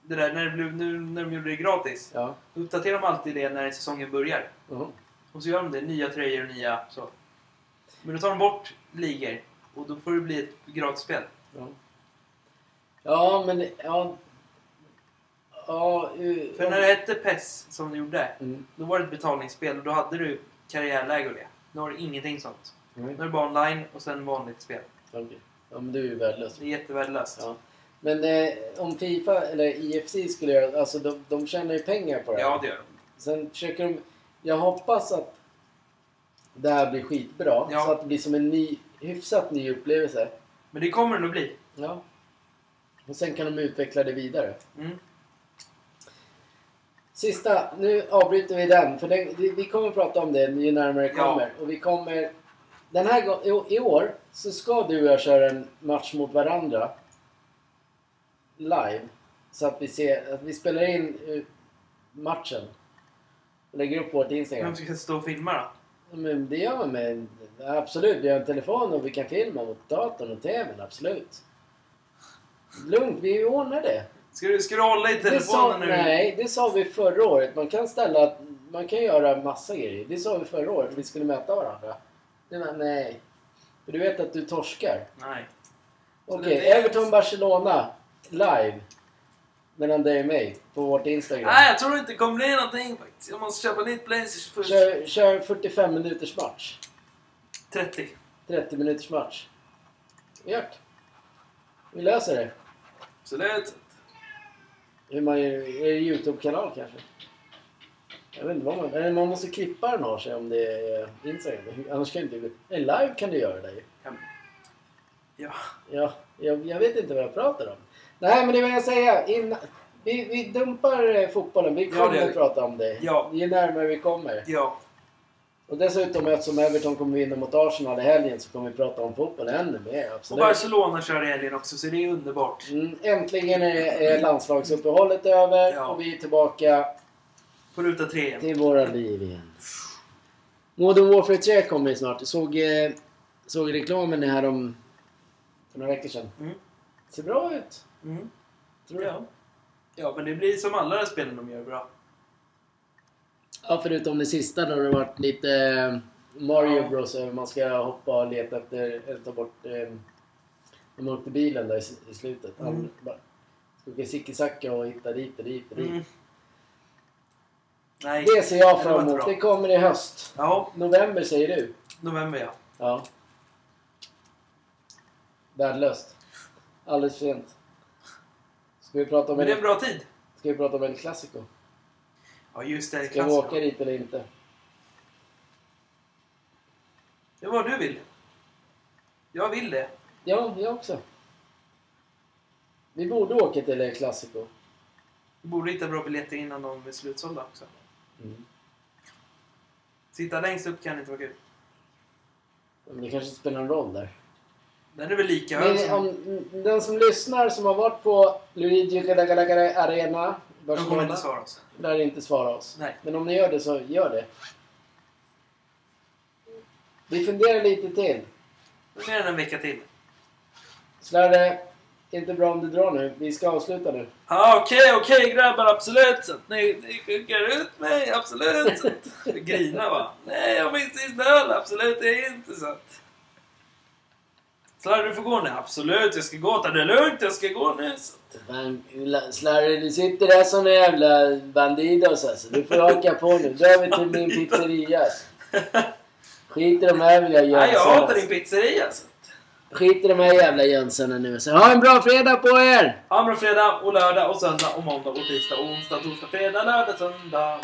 Speaker 1: Det där när, det blev, nu, när de gjorde det gratis.
Speaker 2: Ja.
Speaker 1: Då uppdaterar de alltid det när säsongen börjar.
Speaker 2: Mhm.
Speaker 1: Och så gör de det. Nya tröjor och nya så. Men då tar de bort ligor. Och då får det bli ett gratisspel.
Speaker 2: Ja. Ja, men... det- Ja... Ja... Uh,
Speaker 1: För när det hette PES som de gjorde.
Speaker 2: Mm.
Speaker 1: Då var det ett betalningsspel och då hade du karriärläge och det. Nu har du ingenting sånt.
Speaker 2: Mm.
Speaker 1: Nu är det bara online och sen vanligt spel.
Speaker 2: Okej. Ja, men du är ju värdelös.
Speaker 1: Det är jättevärdelöst.
Speaker 2: Ja. Men eh, om Fifa eller IFC skulle göra... Alltså de, de tjänar ju pengar på det här.
Speaker 1: Ja, det gör de.
Speaker 2: Sen försöker de... Jag hoppas att det här blir skitbra.
Speaker 1: Ja.
Speaker 2: Så att det blir som en ny, hyfsat ny upplevelse.
Speaker 1: Men det kommer det nog bli.
Speaker 2: Ja. Och sen kan de utveckla det vidare.
Speaker 1: Mm.
Speaker 2: Sista, nu avbryter vi den. För den, vi kommer att prata om det ju närmare det
Speaker 1: Ja.
Speaker 2: kommer. Och vi kommer... Den här gången, i, år, så ska du och jag köra en match mot varandra. Live. Så att vi ser, att vi spelar in eh, matchen. Och lägger upp på vårt Instagram.
Speaker 1: Vem ska stå och filma då?
Speaker 2: Men det gör man med... Absolut, vi har en telefon och vi kan filma mot datorn och TVn. Absolut. Lugnt, vi ordnar det.
Speaker 1: Ska du, ska du hålla i telefonen nu?
Speaker 2: nej, det sa vi förra året. Man kan ställa... Man kan göra massa grejer. Det sa vi förra året. Vi skulle möta varandra. Det var, nej. För du vet att du torskar.
Speaker 1: Nej. Så
Speaker 2: Okej,
Speaker 1: det är-
Speaker 2: Everton-Barcelona. Live. Mellan dig och mig. På vårt Instagram.
Speaker 1: Nej, jag tror inte det kommer bli någonting faktiskt. Jag måste köpa nytt Blazers först.
Speaker 2: Kör, kör 45 minuters match.
Speaker 1: 30.
Speaker 2: 30 minuters match. Gjort. Vi löser det.
Speaker 1: Absolut.
Speaker 2: Hur man gör, är det Youtube-kanal kanske? Jag vet inte vad man... Eller man måste klippa den av sig om det är Instagram. Annars kan det inte... En live kan du göra det ju.
Speaker 1: Ja.
Speaker 2: Ja, jag, jag vet inte vad jag pratar om. Nej, men det vill jag säga. Innan, vi, vi dumpar eh, fotbollen. Vi
Speaker 1: Ja,
Speaker 2: kommer
Speaker 1: det
Speaker 2: att
Speaker 1: vi.
Speaker 2: prata om det.
Speaker 1: Ja.
Speaker 2: Ju närmare vi kommer.
Speaker 1: Ja.
Speaker 2: Och dessutom eftersom Everton kommer vinna mot Arsenal i helgen så kommer vi prata om fotboll ännu mer.
Speaker 1: Och
Speaker 2: Absolut.
Speaker 1: Barcelona kör i helgen också, så det är underbart.
Speaker 2: Mm, äntligen är, är landslagsuppehållet över
Speaker 1: Ja.
Speaker 2: och vi är tillbaka
Speaker 1: På ruta tre igen.
Speaker 2: till våra liv igen. Modern Warfare 3 kommer ju snart. Jag såg, eh, såg reklamen här om för några veckor sedan.
Speaker 1: Mm.
Speaker 2: Ser bra ut.
Speaker 1: Mm.
Speaker 2: Tror du?
Speaker 1: Ja. men det blir som alla spelen de gör bra.
Speaker 2: Ja, förutom det sista då det varit lite eh, Mario
Speaker 1: Ja.
Speaker 2: Bros. eh, Man ska hoppa och leta efter, eller ta bort... Eh, de åkte bilen där i, i slutet.
Speaker 1: Mm.
Speaker 2: Han bara ska åka och hitta dit och dit och dit.
Speaker 1: Mm. Nej.
Speaker 2: Det ser jag fram emot. Det kommer i höst.
Speaker 1: Ja,
Speaker 2: November säger du?
Speaker 1: november ja.
Speaker 2: Ja. Värdelöst. Alldeles för sent. Ska vi prata om
Speaker 1: Men det är
Speaker 2: en,
Speaker 1: bra tid.
Speaker 2: ska vi prata om El Clasico?
Speaker 1: Ja, just det.
Speaker 2: Ska vi åka dit eller inte?
Speaker 1: Det är vad du vill. Jag vill det.
Speaker 2: Ja, jag också. Vi borde åka till El Clasico.
Speaker 1: Du borde hitta bra biljetter innan de är slutsålda också.
Speaker 2: Mm.
Speaker 1: Sitta längst upp kan inte vara kul.
Speaker 2: Men det kanske spelar en roll där.
Speaker 1: Den är väl lika hög som...
Speaker 2: om den som lyssnar som har varit på Luigi Galagalagara Arena
Speaker 1: De kommer inte svara oss.
Speaker 2: lär inte svara oss.
Speaker 1: Nej.
Speaker 2: Men om ni gör det så gör det. Vi funderar lite till.
Speaker 1: Det än en vecka till.
Speaker 2: Slarre, inte bra om du drar nu. Vi ska avsluta nu.
Speaker 1: Ja, okej, okej grabbar, absolut. Så att ni, ni skickar ut mig, absolut. Grina va? Nej, jag min sista öl, absolut, det är inte så att... Slarre, du får gå nu. Absolut, jag ska gå. Ta det lugnt, jag ska gå nu.
Speaker 2: Fan, Slarre, du sitter där som en jävla bandidos alltså. Du får haka på nu. Drar vi till min pizzeria. alltså. Skit i de här jävla
Speaker 1: Nej, jag hatar din pizzeria. Så.
Speaker 2: Skit i de här jävla jönsarna nu. Så ha en bra fredag på er!
Speaker 1: Ha en bra fredag och lördag och söndag och måndag och tisdag och onsdag, torsdag, fredag, lördag, söndag.